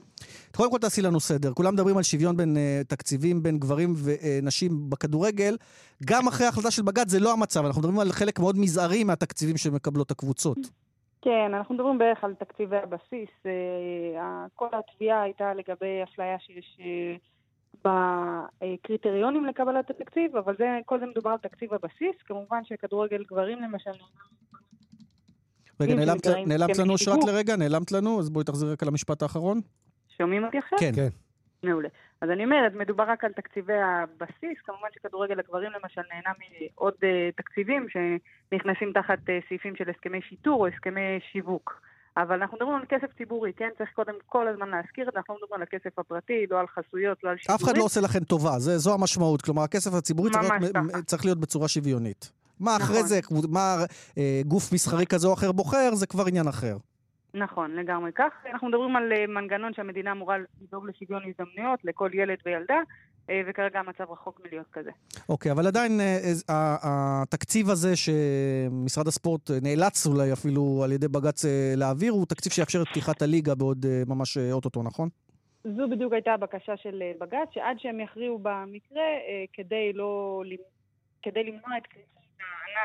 קודם כל תעשי לנו סדר. כולם מדברים על שוויון בין uh, תקציבים בין גברים ונשים בכדורגל. גם אחרי ההחלטה של בג"ץ זה לא המצב, אנחנו מדברים על חלק מאוד מזערי מהתקציבים שמקבלות הקבוצות. כן, אנחנו מדברים בערך על תקציבי הבסיס. אה, כל התביעה הייתה לגבי אפליה שיש אה, בקריטריונים לקבלת התקציב, אבל זה, כל זה מדובר על תקציב הבסיס. כמובן שכדורגל גברים למשל, רגע, נעלמת, נעלמת לנו אושרת. לרגע? נעלמת לנו? אז בואי תחזרי רק על המשפט האחרון. שומעים אותי עכשיו? כן. כן. מעולה. אז אני אומרת, מדובר רק על תקציבי הבסיס, כמובן שכדורגל הגברים למשל נהנה מעוד uh, תקציבים שנכנסים תחת uh, סעיפים של הסכמי שיטור או הסכמי שיווק. אבל אנחנו מדברים על כסף ציבורי, כן? צריך קודם כל הזמן להזכיר את זה, אנחנו לא מדברים על הכסף הפרטי, לא על חסויות, לא על שידורים. אף אחד לא עושה לכם טובה, זה, זו המשמעות. כלומר, הכסף הציבורי צריך להיות. צריך להיות בצורה שוויונית. מה אחרי נכון. זה, מה אה, גוף מסחרי כזה או אחר בוחר, זה כבר עניין אחר. נכון, לגמרי כך. אנחנו מדברים על אה, מנגנון שהמדינה אמורה לדאוג לשוויון הזדמנויות לכל ילד וילדה, אה, וכרגע המצב רחוק מלהיות כזה. אוקיי, אבל עדיין אה, התקציב הזה שמשרד הספורט נאלץ אולי אפילו על ידי בג"ץ להעביר, הוא תקציב שיאפשר את פתיחת הליגה בעוד ממש אוטוטו, נכון? זו בדיוק הייתה הבקשה של בג"ץ, שעד שהם יכריעו במקרה, כדי לא... כדי למנוע את קריסת אה,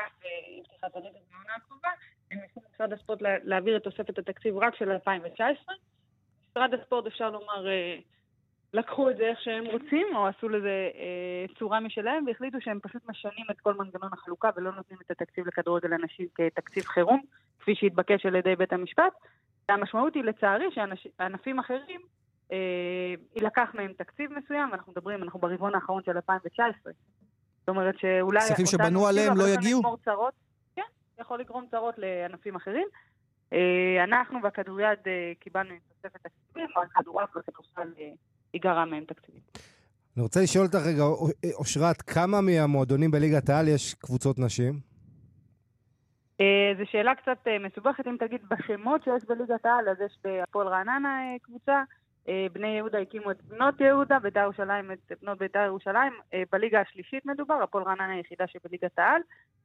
הם ניסו משרד הספורט לה- להעביר את תוספת התקציב רק של 2019. משרד הספורט, אפשר לומר, אה, לקחו את זה איך שהם רוצים, או עשו לזה אה, צורה משלהם, והחליטו שהם פשוט משנים את כל מנגנון החלוקה ולא נותנים את התקציב לכדורגל הנשים כתקציב חירום, כפי שהתבקש על ידי בית המשפט. והמשמעות היא לצערי שענפים אחרים, יילקח מהם תקציב מסוים, ואנחנו מדברים, אנחנו ברבעון האחרון של 2019. זאת אומרת שאולי... כספים שבנו עליהם לא יגיעו? צרות, כן, יכול לגרום צרות לענפים אחרים. אה, אנחנו בכדוריד אה, קיבלנו עם תוספת תקציבים, אבל כדורעף וכדורסל אה, ייגרע מהם תקציבים. אני רוצה לשאול אותך רגע, אושרת, כמה מהמועדונים בליגת העל יש קבוצות נשים? זו שאלה קצת מסובכת, אם תגיד בשמות שיש בליגת העל, אז יש בהפועל רעננה קבוצה, בני יהודה הקימו את בנות יהודה, בית"ר ירושלים את בנות בית"ר ירושלים. אה, בליגה השלישית מדובר, הפועל רעננה היחידה שבליגת העל,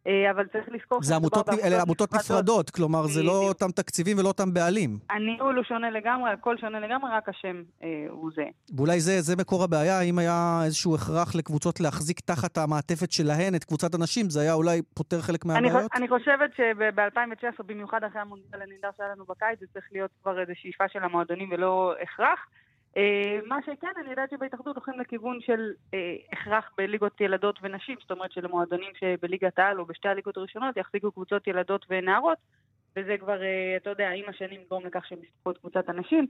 אה, אבל צריך לזכור זה עמותות, אלה עמותות נפרדות, כלומר זה לא. אותם תקציבים ולא אותם בעלים. הניהול הוא שונה לגמרי, הכל שונה לגמרי, רק השם אה, הוא זה. ואולי זה, זה מקור הבעיה, אם היה איזשהו הכרח לקבוצות להחזיק תחת המעטפת שלהן את קבוצת הנשים, זה היה אולי פותר חלק מהבעיות? אני חושבת שב-2019, במיוחד אחרי המונדיאל הנהדר שהיה לנו בקיץ, זה צריך להיות כבר איזו שאיפה של המועדונים ולא הכרח. אה, מה שכן, אני יודעת שבהתאחדות הולכים לכיוון של אה, הכרח בליגות ילדות ונשים, זאת אומרת שלמועדונים שבליגת העל או בשתי הליגות הראשונות יחזיקו קבוצות ילדות ונערות, וזה כבר, אה, אתה יודע, עם השנים יגרום לכך שהן יספקו את קבוצת הנשים.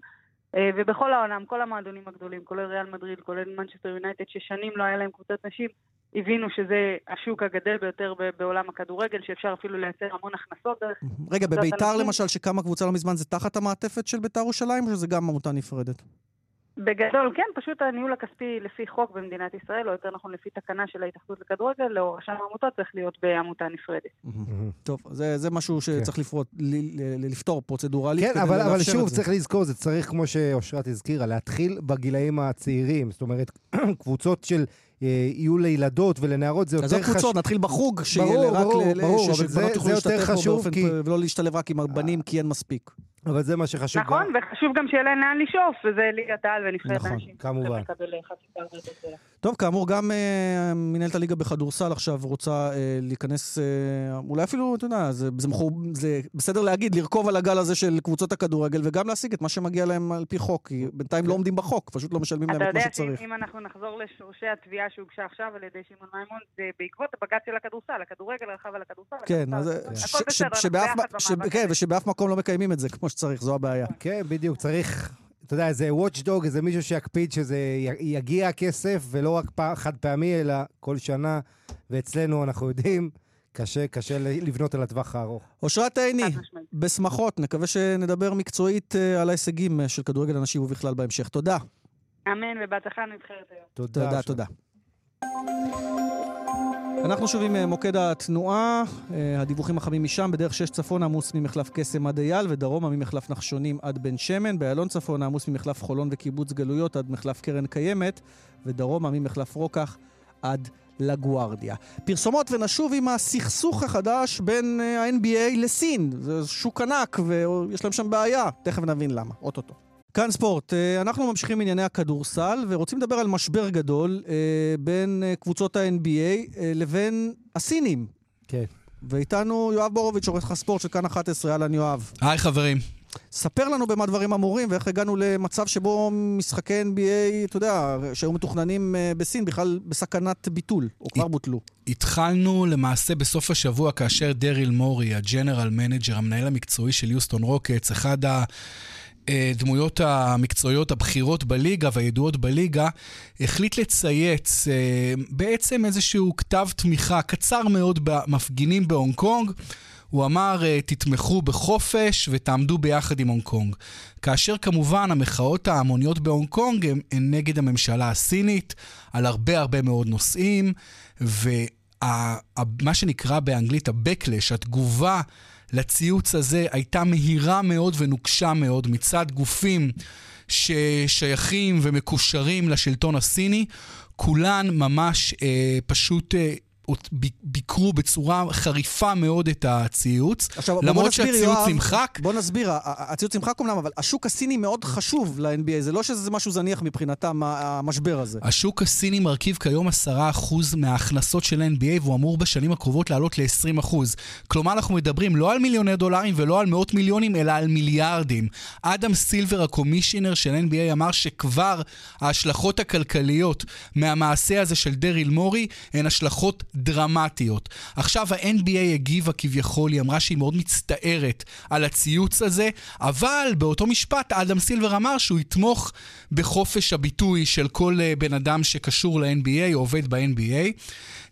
ובכל העולם, כל המועדונים הגדולים, כולל ריאל מדריד, כולל מנצ'סטר יונייטד, ששנים לא היה להם קבוצת נשים, הבינו שזה השוק הגדל ביותר בעולם הכדורגל, שאפשר אפילו לייצר המון הכנסות דרך... רגע, בביתר. למשל, שקמה קבוצה לא מזמן, זה תחת המעטפת של ביתר ירושלים, או שזה גם עמותה נפרדת? בגדול, כן, פשוט הניהול הכספי לפי חוק במדינת ישראל, או יותר נכון לפי תקנה של ההתאחדות לכדורגל, או רשם העמותות צריך להיות בעמותה נפרדת. טוב, זה, זה משהו שצריך לפרוט, ל, ל, לפתור פרוצדורלית כן, אבל, אבל שוב. צריך לזכור, זה צריך, כמו שאושרת הזכירה, להתחיל בגילאים הצעירים. זאת אומרת, קבוצות של אה, יהיו לילדות ולנערות, זה יותר עזוב חשוב. קבוצות, נתחיל בחוג, שיהיה רק ברור, ל- ברור, ש- אבל זה- שבנות יוכלו להשתתף בו ולא להשתלב רק עם הבנים, כי אין מספיק. אבל זה מה שחשוב נכון, וחשוב גם שיהיה להם לאן לשאוף, וזה ליגת העל ונבחרת נכון. כמובן. הרבה יותר גדולה. טוב, כאמור, גם אה, מנהלת הליגה בכדורסל עכשיו רוצה אה, להיכנס, אה, אולי אפילו, אתה יודע, זה, זה, מחור, זה בסדר להגיד, לרכוב על הגל הזה של קבוצות הכדורגל, וגם להשיג את מה שמגיע להם על פי חוק, כי בינתיים לא עומדים בחוק, פשוט לא משלמים להם אתה את מה יודע שצריך. שאם אנחנו נחזור לשורשי התביעה שהוגשה עכשיו על ידי שמעון מימון, זה בעקבות הבג"ץ של הכדורסל, הכדורגל רכב על הכדורסל. כן, הכדורסל, ש- ש- שבאף ש- כן. ושבאף מקום לא מקיימים את זה כמו שצריך, זו הבעיה. כן, בדיוק, צריך, אתה יודע, איזה watchdog, איזה מישהו שיקפיד שזה י- יגיע הכסף, ולא רק פע- חד פעמי, אלא כל שנה, ואצלנו, אנחנו יודעים, קשה, קשה לבנות על הטווח הארוך. אושרת עיני, בשמחות, נקווה שנדבר מקצועית אה, על ההישגים אה, של כדורגל הנשים ובכלל בהמשך. תודה. אמן ובהצלחה לנבחרת היום. תודה, תודה. אנחנו שוב עם אה, מוקד התנועה, אה, הדיווחים החמים משם, בדרך 6 צפון עמוס ממחלף קסם עד אייל, ודרומה ממחלף נחשונים עד בן שמן, באיילון צפון עמוס ממחלף חולון וקיבוץ גלויות עד מחלף קרן קיימת, ודרומה ממחלף רוקח עד לגוארדיה. פרסומות ונשוב עם הסכסוך החדש בין אה, ה-NBA לסין. זה שוק ענק ויש להם שם בעיה, תכף נבין למה, אוטוטו. כאן ספורט, אה, אנחנו ממשיכים עם ענייני הכדורסל ורוצים לדבר על משבר גדול אה, בין אה, קבוצות ה-NBA לבין הסינים. כן. ואיתנו יואב בורוביץ', עורך הספורט של כאן 11, אהלן יואב. היי חברים. ספר לנו במה דברים אמורים ואיך הגענו למצב שבו משחקי NBA, אתה יודע, שהיו מתוכננים בסין, בכלל בסכנת ביטול, או כבר בוטלו. התחלנו למעשה בסוף השבוע כאשר דריל מורי, ה general manager, המנהל המקצועי של יוסטון רוקטס, אחד הדמויות המקצועיות הבכירות בליגה והידועות בליגה, החליט לצייץ אה, בעצם איזשהו כתב תמיכה קצר מאוד במפגינים בהונג קונג. הוא אמר, אה, תתמכו בחופש ותעמדו ביחד עם הונג קונג. כאשר כמובן המחאות ההמוניות בהונג קונג הן, הן נגד הממשלה הסינית על הרבה הרבה מאוד נושאים, ומה שנקרא באנגלית ה-Backlash, התגובה לציוץ הזה הייתה מהירה מאוד ונוקשה מאוד מצד גופים ששייכים ומקושרים לשלטון הסיני. כולן ממש אה, פשוט... אה, ביקרו בצורה חריפה מאוד את הציוץ, עכשיו, למרות נסביר, שהציוץ יואב, נמחק. בוא נסביר, הציוץ נמחק אומנם, אבל השוק הסיני מאוד חשוב ל-NBA, זה לא שזה משהו זניח מבחינתם, המשבר הזה. השוק הסיני מרכיב כיום 10% מההכנסות של NBA, והוא אמור בשנים הקרובות לעלות ל-20%. כלומר, אנחנו מדברים לא על מיליוני דולרים ולא על מאות מיליונים, אלא על מיליארדים. אדם סילבר, הקומישיונר של NBA, אמר שכבר ההשלכות הכלכליות מהמעשה הזה של דריל מורי הן השלכות דרמטיות. עכשיו ה-NBA הגיבה כביכול, היא אמרה שהיא מאוד מצטערת על הציוץ הזה, אבל באותו משפט אדם סילבר אמר שהוא יתמוך בחופש הביטוי של כל uh, בן אדם שקשור ל-NBA או עובד ב-NBA.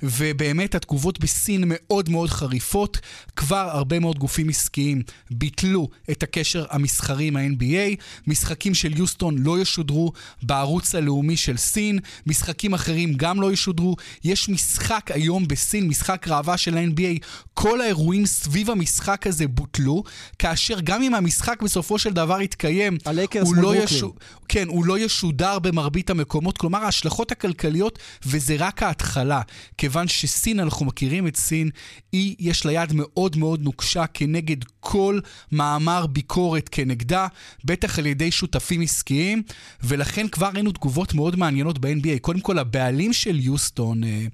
ובאמת התגובות בסין מאוד מאוד חריפות. כבר הרבה מאוד גופים עסקיים ביטלו את הקשר המסחרי עם ה-NBA. משחקים של יוסטון לא ישודרו בערוץ הלאומי של סין. משחקים אחרים גם לא ישודרו. יש משחק היום בסין, משחק ראווה של ה-NBA, כל האירועים סביב המשחק הזה בוטלו, כאשר גם אם המשחק בסופו של דבר יתקיים, הוא לא, ישו... כן, הוא לא ישודר במרבית המקומות, כלומר ההשלכות הכלכליות, וזה רק ההתחלה, כיוון שסין, אנחנו מכירים את סין, היא, יש לה יד מאוד מאוד נוקשה כנגד כל מאמר ביקורת כנגדה, בטח על ידי שותפים עסקיים, ולכן כבר ראינו תגובות מאוד מעניינות ב-NBA. קודם כל, הבעלים של יוסטון, אה,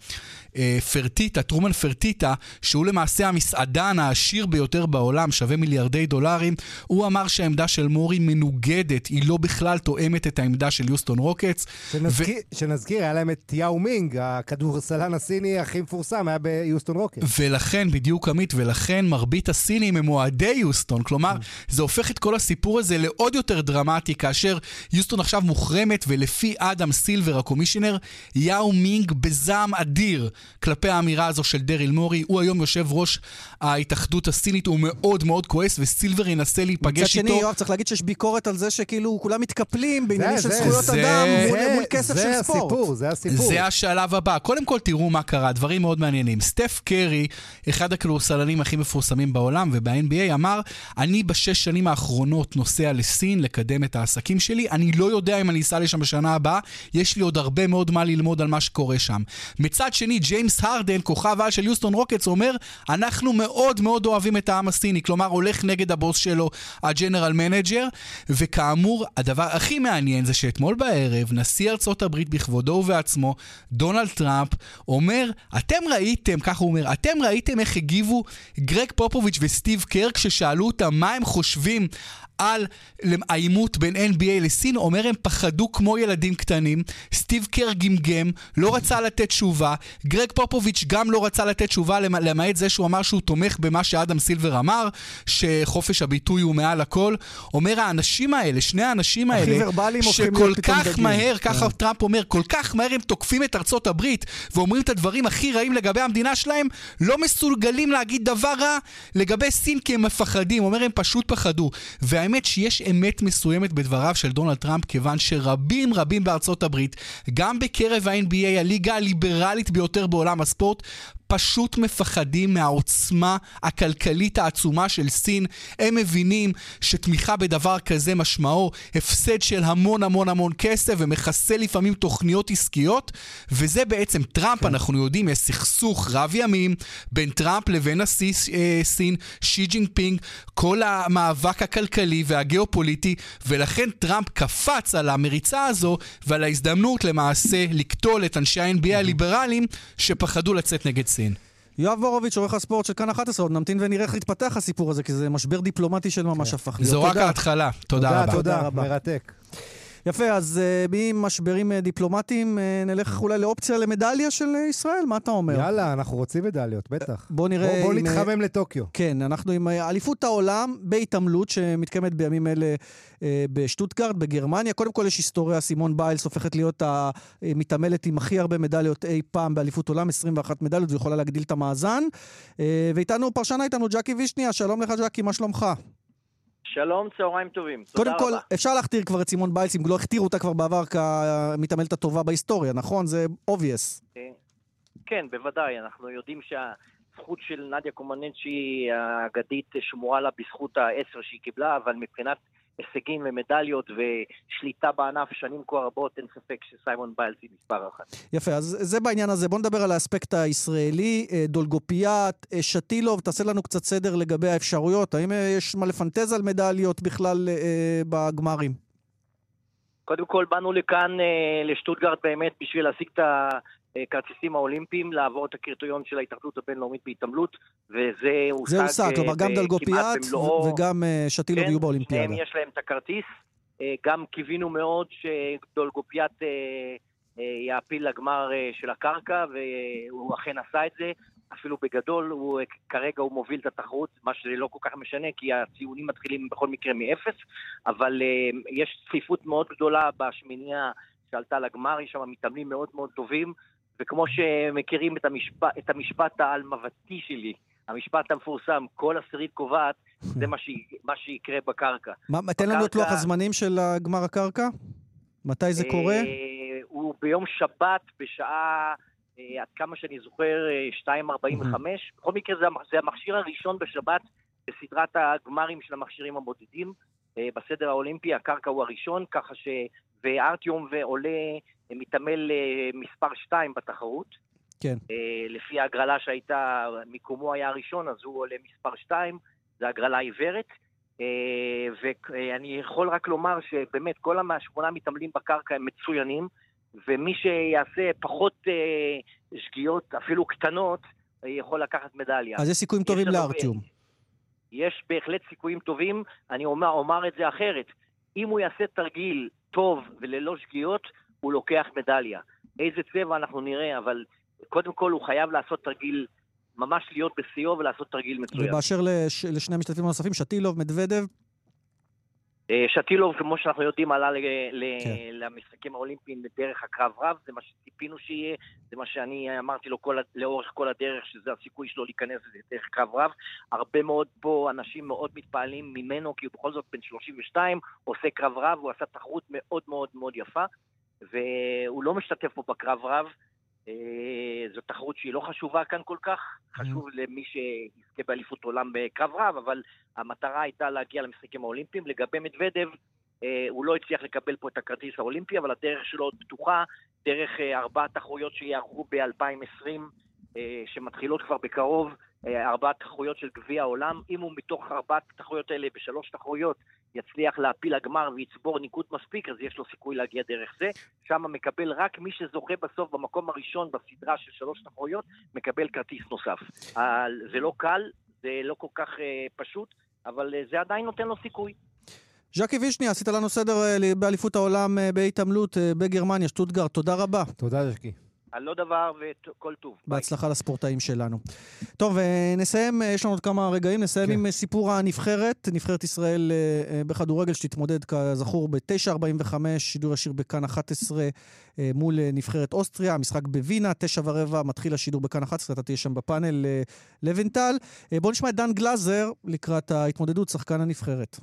פרטיטה, טרומן פרטיטה, שהוא למעשה המסעדן העשיר ביותר בעולם, שווה מיליארדי דולרים, הוא אמר שהעמדה של מורי מנוגדת, היא לא בכלל תואמת את העמדה של יוסטון רוקטס. שנזכיר, ו... שנזכיר, היה להם את יאו מינג, הכדורסלן הסיני הכי מפורסם, היה ביוסטון רוקטס. ולכן, בדיוק עמית, ולכן מרבית הסינים הם אוהדי יוסטון. כלומר, זה הופך את כל הסיפור הזה לעוד יותר דרמטי, כאשר יוסטון עכשיו מוחרמת, ולפי אדם סילבר, ה commissioner, יאו מינג בזעם אדיר כלפי האמירה הזו של דריל מורי. הוא היום יושב ראש ההתאחדות הסינית, הוא מאוד מאוד כועס, וסילבר ינסה להיפגש איתו. מצד שני, יואב, צריך להגיד שיש ביקורת על זה שכאילו כולם מתקפלים בעניינים של זכויות אדם מול, מול כסף של ספורט. הסיפור, זה הסיפור. זה השלב הבא. קודם כל, תראו מה קרה, דברים מאוד מעניינים. סטף קרי, אחד הכדורסלנים הכי מפורסמים בעולם וב-NBA, אמר, אני בשש שנים האחרונות נוסע לסין לקדם את העסקים שלי, אני לא יודע אם אני אסע לשם בשנה הבאה, יש לי עוד הרבה מאוד מה ללמוד על מה שקורה שם. מצד שני, ג'יימס הרדן, כוכב על של יוסטון רוקטס, אומר, אנחנו מאוד מאוד אוהבים את העם הסיני, כלומר הולך נגד הבוס שלו, ה general manager, וכאמור, הדבר הכי מעניין זה שאתמול בערב, נשיא ארצות הברית בכבודו ובעצמו, דונלד טראמפ, אומר, אתם ראיתם, ככה הוא אומר, אתם ראיתם איך הגיבו גרג פופוביץ' וסטיב קר כששאלו אותם מה הם חושבים על העימות בין NBA לסין, אומר הם פחדו כמו ילדים קטנים, סטיב קר גמגם, לא רצה לתת תשובה, גרג פופוביץ' גם לא רצה לתת תשובה, למעט זה שהוא אמר שהוא תומך במה שאדם סילבר אמר, שחופש הביטוי הוא מעל הכל. אומר האנשים האלה, שני האנשים האלה, שכל כך מהר, ככה כן. טראמפ אומר, כל כך מהר הם תוקפים את ארצות הברית ואומרים את הדברים הכי רעים לגבי המדינה שלהם, לא מסוגלים להגיד דבר רע לגבי סין כי הם מפחדים. אומר הם פשוט פחדו. והאמת שיש אמת מסוימת בדבריו של דונלד טראמפ, כיוון שרבים רבים בארצות הברית, גם בקרב ה-NBA, הליגה הליברלית ביותר בעולם הספורט, פשוט מפחדים מהעוצמה הכלכלית העצומה של סין. הם מבינים שתמיכה בדבר כזה משמעו הפסד של המון המון המון כסף ומכסה לפעמים תוכניות עסקיות, וזה בעצם טראמפ, כן. אנחנו יודעים, יש סכסוך רב ימים בין טראמפ לבין נשיא אה, סין, שי ג'ינפינג, כל המאבק הכלכלי והגיאופוליטי, ולכן טראמפ קפץ על המריצה הזו ועל ההזדמנות למעשה לקטול את אנשי ה-NBA הליברליים שפחדו לצאת נגד סין. סין. יואב בורוביץ', עורך הספורט של כאן 11, עוד נמתין ונראה איך יתפתח הסיפור הזה, כי זה משבר דיפלומטי של ממש כן. הפך להיות. זו רק ההתחלה. תודה רבה. תודה רבה. מרתק. יפה, אז ממשברים אה, דיפלומטיים אה, נלך אולי לאופציה למדליה של ישראל, מה אתה אומר? יאללה, אנחנו רוצים מדליות, בטח. בוא נראה... בוא, בוא נתחמם uh, לטוקיו. כן, אנחנו עם אליפות העולם בהתעמלות שמתקיימת בימים אלה בשטוטגרד, בגרמניה. קודם כל יש היסטוריה, סימון ביילס הופכת להיות המתעמלת עם הכי הרבה מדליות אי פעם באליפות עולם, 21 מדליות, זו יכולה להגדיל את המאזן. ואיתנו, פרשנה איתנו ג'קי וישניה, שלום לך ג'קי, מה שלומך? שלום, צהריים טובים. קודם כל, רבה. אפשר להכתיר כבר את סימון ביילס, אם לא הכתירו אותה כבר בעבר כמתעמלת הטובה בהיסטוריה, נכון? זה obvious. כן, בוודאי. אנחנו יודעים שהזכות של נדיה קומננצ'י האגדית שמורה לה בזכות העשר שהיא קיבלה, אבל מבחינת הישגים ומדליות ושליטה בענף שנים כה רבות, אין ספק שסיימון ביילס היא מספר אחת. יפה, אז זה בעניין הזה. בוא נדבר על האספקט הישראלי. אה, דולגופיאט, אה, שטילוב, תעשה לנו קצת סדר לגבי האפשרויות. האם אה, יש מה לפנטז על מדליות בכלל בגמרים? קודם כל, באנו לכאן, לשטוטגרד באמת, בשביל להשיג את ה... הכרטיסים האולימפיים לעבור את הקריטריון של ההתאחדות הבינלאומית בהתעמלות, וזה הושג זה הושג, כלומר גם דלגופיאט וגם אה, שטילוב כן, יהיו באולימפיאדה. כן, יש להם את הכרטיס. אה, גם קיווינו מאוד שדולגופיאט אה, יעפיל לגמר של הקרקע, והוא אכן עשה את זה. אפילו בגדול, הוא, כרגע הוא מוביל את התחרות, מה שלא כל כך משנה, כי הציונים מתחילים בכל מקרה מאפס, אבל יש צפיפות מאוד גדולה בשמינייה שעלתה לגמר, יש שם מתאמנים מאוד מאוד טובים, וכמו שמכירים את המשפט, את המשפט העלמבתי שלי, המשפט המפורסם, כל עשירית קובעת, זה מה, ש... מה שיקרה בקרקע. מה, תן לנו את לוח הזמנים של גמר הקרקע? מתי זה קורה? אה, הוא ביום שבת בשעה אה, עד כמה שאני זוכר, אה, 2.45. בכל מקרה זה, המ- זה המכשיר הראשון בשבת בסדרת הגמרים של המכשירים הבודדים. אה, בסדר האולימפי, הקרקע הוא הראשון, ככה ש... וארטיום ועולה אה, מתעמל אה, מספר 2 בתחרות. כן. אה, לפי ההגרלה שהייתה, מיקומו היה הראשון, אז הוא עולה מספר 2, זו הגרלה עיוורת. ואני יכול רק לומר שבאמת כל השמונה מתעמלים בקרקע הם מצוינים, ומי שיעשה פחות שגיאות, אפילו קטנות, יכול לקחת מדליה. אז יש סיכויים טובים לארטיום. יש בהחלט סיכויים טובים, אני אומר, אומר את זה אחרת. אם הוא יעשה תרגיל טוב וללא שגיאות, הוא לוקח מדליה. איזה צבע אנחנו נראה, אבל קודם כל הוא חייב לעשות תרגיל, ממש להיות בשיאו ולעשות תרגיל מצוין. ובאשר לש- לשני המשתתפים הנוספים, שטילוב, מדוודב, שטילוב, כמו שאנחנו יודעים, עלה ל- כן. למשחקים האולימפיים בדרך הקרב רב, זה מה שציפינו שיהיה, זה מה שאני אמרתי לו כל, לאורך כל הדרך, שזה הסיכוי שלו להיכנס לזה דרך קרב רב. הרבה מאוד פה אנשים מאוד מתפעלים ממנו, כי הוא בכל זאת בן 32, עושה קרב רב, הוא עשה תחרות מאוד מאוד מאוד יפה, והוא לא משתתף פה בקרב רב. אה, זו תחרות שהיא לא חשובה כאן כל כך, חשוב למי שיזכה באליפות עולם בקרב רב, אבל המטרה הייתה להגיע למשחקים האולימפיים. לגבי מדוודב, אה, הוא לא הצליח לקבל פה את הכרטיס האולימפי, אבל הדרך שלו עוד פתוחה, דרך אה, ארבע תחרויות שיערכו ב-2020, אה, שמתחילות כבר בקרוב, ארבע תחרויות של גביע העולם. אם הוא מתוך ארבעת התחרויות האלה בשלוש תחרויות יצליח להפיל לגמר ויצבור ניקוד מספיק, אז יש לו סיכוי להגיע דרך זה. שם מקבל רק מי שזוכה בסוף במקום הראשון בסדרה של שלוש תחרויות, מקבל כרטיס נוסף. זה לא קל, זה לא כל כך אה, פשוט, אבל אה, זה עדיין נותן לו סיכוי. ז'קי וישני, עשית לנו סדר אה, באליפות העולם בהתעמלות בגרמניה, שטוטגרד, תודה רבה. תודה, ז'קי. על לא דבר וכל טוב. בהצלחה לספורטאים שלנו. טוב, אה, נסיים, אה, יש לנו עוד כמה רגעים, נסיים עם אה, סיפור הנבחרת, נבחרת ישראל בכדורגל שתתמודד כזכור ב-9.45, שידור ישיר בכאן 11 אה, מול נבחרת אוסטריה, המשחק בווינה, תשע ורבע מתחיל השידור בכאן 11, אתה תהיה שם בפאנל לבנטל. בואו נשמע את דן גלאזר לקראת ההתמודדות, שחקן הנבחרת.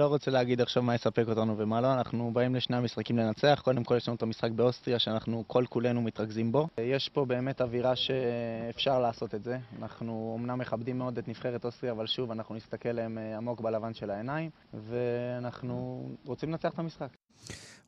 לא רוצה להגיד עכשיו מה יספק אותנו ומה לא, אנחנו באים לשני המשחקים לנצח. קודם כל יש לנו את המשחק באוסטריה שאנחנו כל כולנו מתרכזים בו. יש פה באמת אווירה שאפשר לעשות את זה. אנחנו אמנם מכבדים מאוד את נבחרת אוסטריה, אבל שוב, אנחנו נסתכל להם אה, עמוק בלבן של העיניים, ואנחנו רוצים לנצח את המשחק.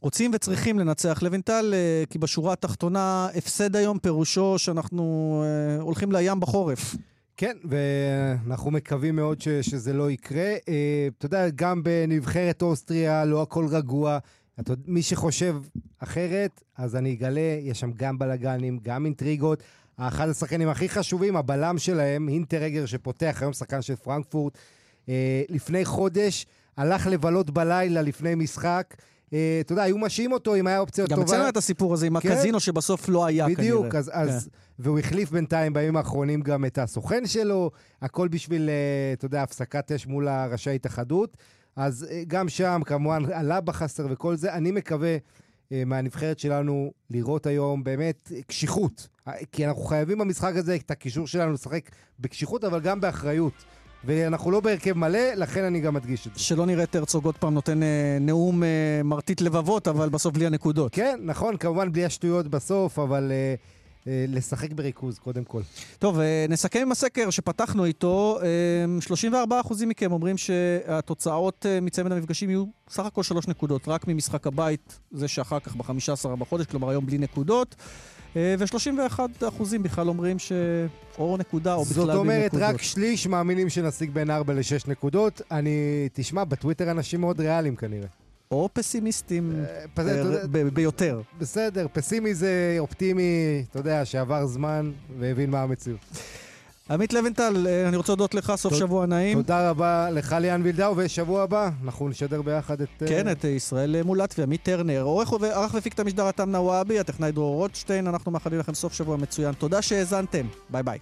רוצים וצריכים לנצח לבנטל, אה, כי בשורה התחתונה, הפסד היום פירושו שאנחנו אה, הולכים לים בחורף. כן, ואנחנו מקווים מאוד ש, שזה לא יקרה. אה, אתה יודע, גם בנבחרת אוסטריה לא הכל רגוע. אתה, מי שחושב אחרת, אז אני אגלה, יש שם גם בלאגנים, גם אינטריגות. אחד השחקנים הכי חשובים, הבלם שלהם, הינטרגר, שפותח היום שחקן של פרנקפורט, אה, לפני חודש הלך לבלות בלילה לפני משחק. אה, אתה יודע, היו משעים אותו אם היה אופציה גם טובה. אצלנו היה את הסיפור הזה עם כן. הקזינו שבסוף לא היה כנראה. בדיוק, אז, כן. אז, והוא החליף בינתיים בימים האחרונים גם את הסוכן שלו, הכל בשביל, אה, אתה יודע, הפסקת אש מול ראשי התאחדות. אז אה, גם שם, כמובן, עלה בחסר וכל זה. אני מקווה אה, מהנבחרת שלנו לראות היום באמת קשיחות. כי אנחנו חייבים במשחק הזה את הקישור שלנו לשחק בקשיחות, אבל גם באחריות. ואנחנו לא בהרכב מלא, לכן אני גם מדגיש את זה. שלא נראה את הרצוג עוד פעם נותן אה, נאום אה, מרטיט לבבות, אבל בסוף בלי הנקודות. כן, נכון, כמובן בלי השטויות בסוף, אבל אה, לשחק בריכוז קודם כל. טוב, אה, נסכם עם הסקר שפתחנו איתו. אה, 34% מכם אומרים שהתוצאות אה, מצמד המפגשים יהיו סך הכל שלוש נקודות, רק ממשחק הבית, זה שאחר כך ב-15 בחודש, כלומר היום בלי נקודות. אה, ו-31% בכלל אומרים שאו נקודה או בכלל זאת בלי אומרת, נקודות. רק שליש מאמינים שנשיג בין 4 ל-6 נקודות. אני, תשמע, בטוויטר אנשים מאוד ריאליים כנראה. או פסימיסטים פס- אה, ב- ביותר. בסדר, פסימי זה אופטימי, אתה יודע, שעבר זמן והבין מה המציאות. עמית לווינטל, אה, אני רוצה להודות לך, סוף שבוע נעים. תודה רבה לך ליאן וילדאו, ושבוע הבא אנחנו נשדר ביחד את... אה, כן, את אה, ישראל אה, מול לטביה, מטרנר. עורך וערך והפיק את המשדר עתם נוואבי, הטכנאי דרור רוטשטיין, אנחנו מאחלים לכם סוף שבוע מצוין. תודה שהאזנתם, ביי ביי.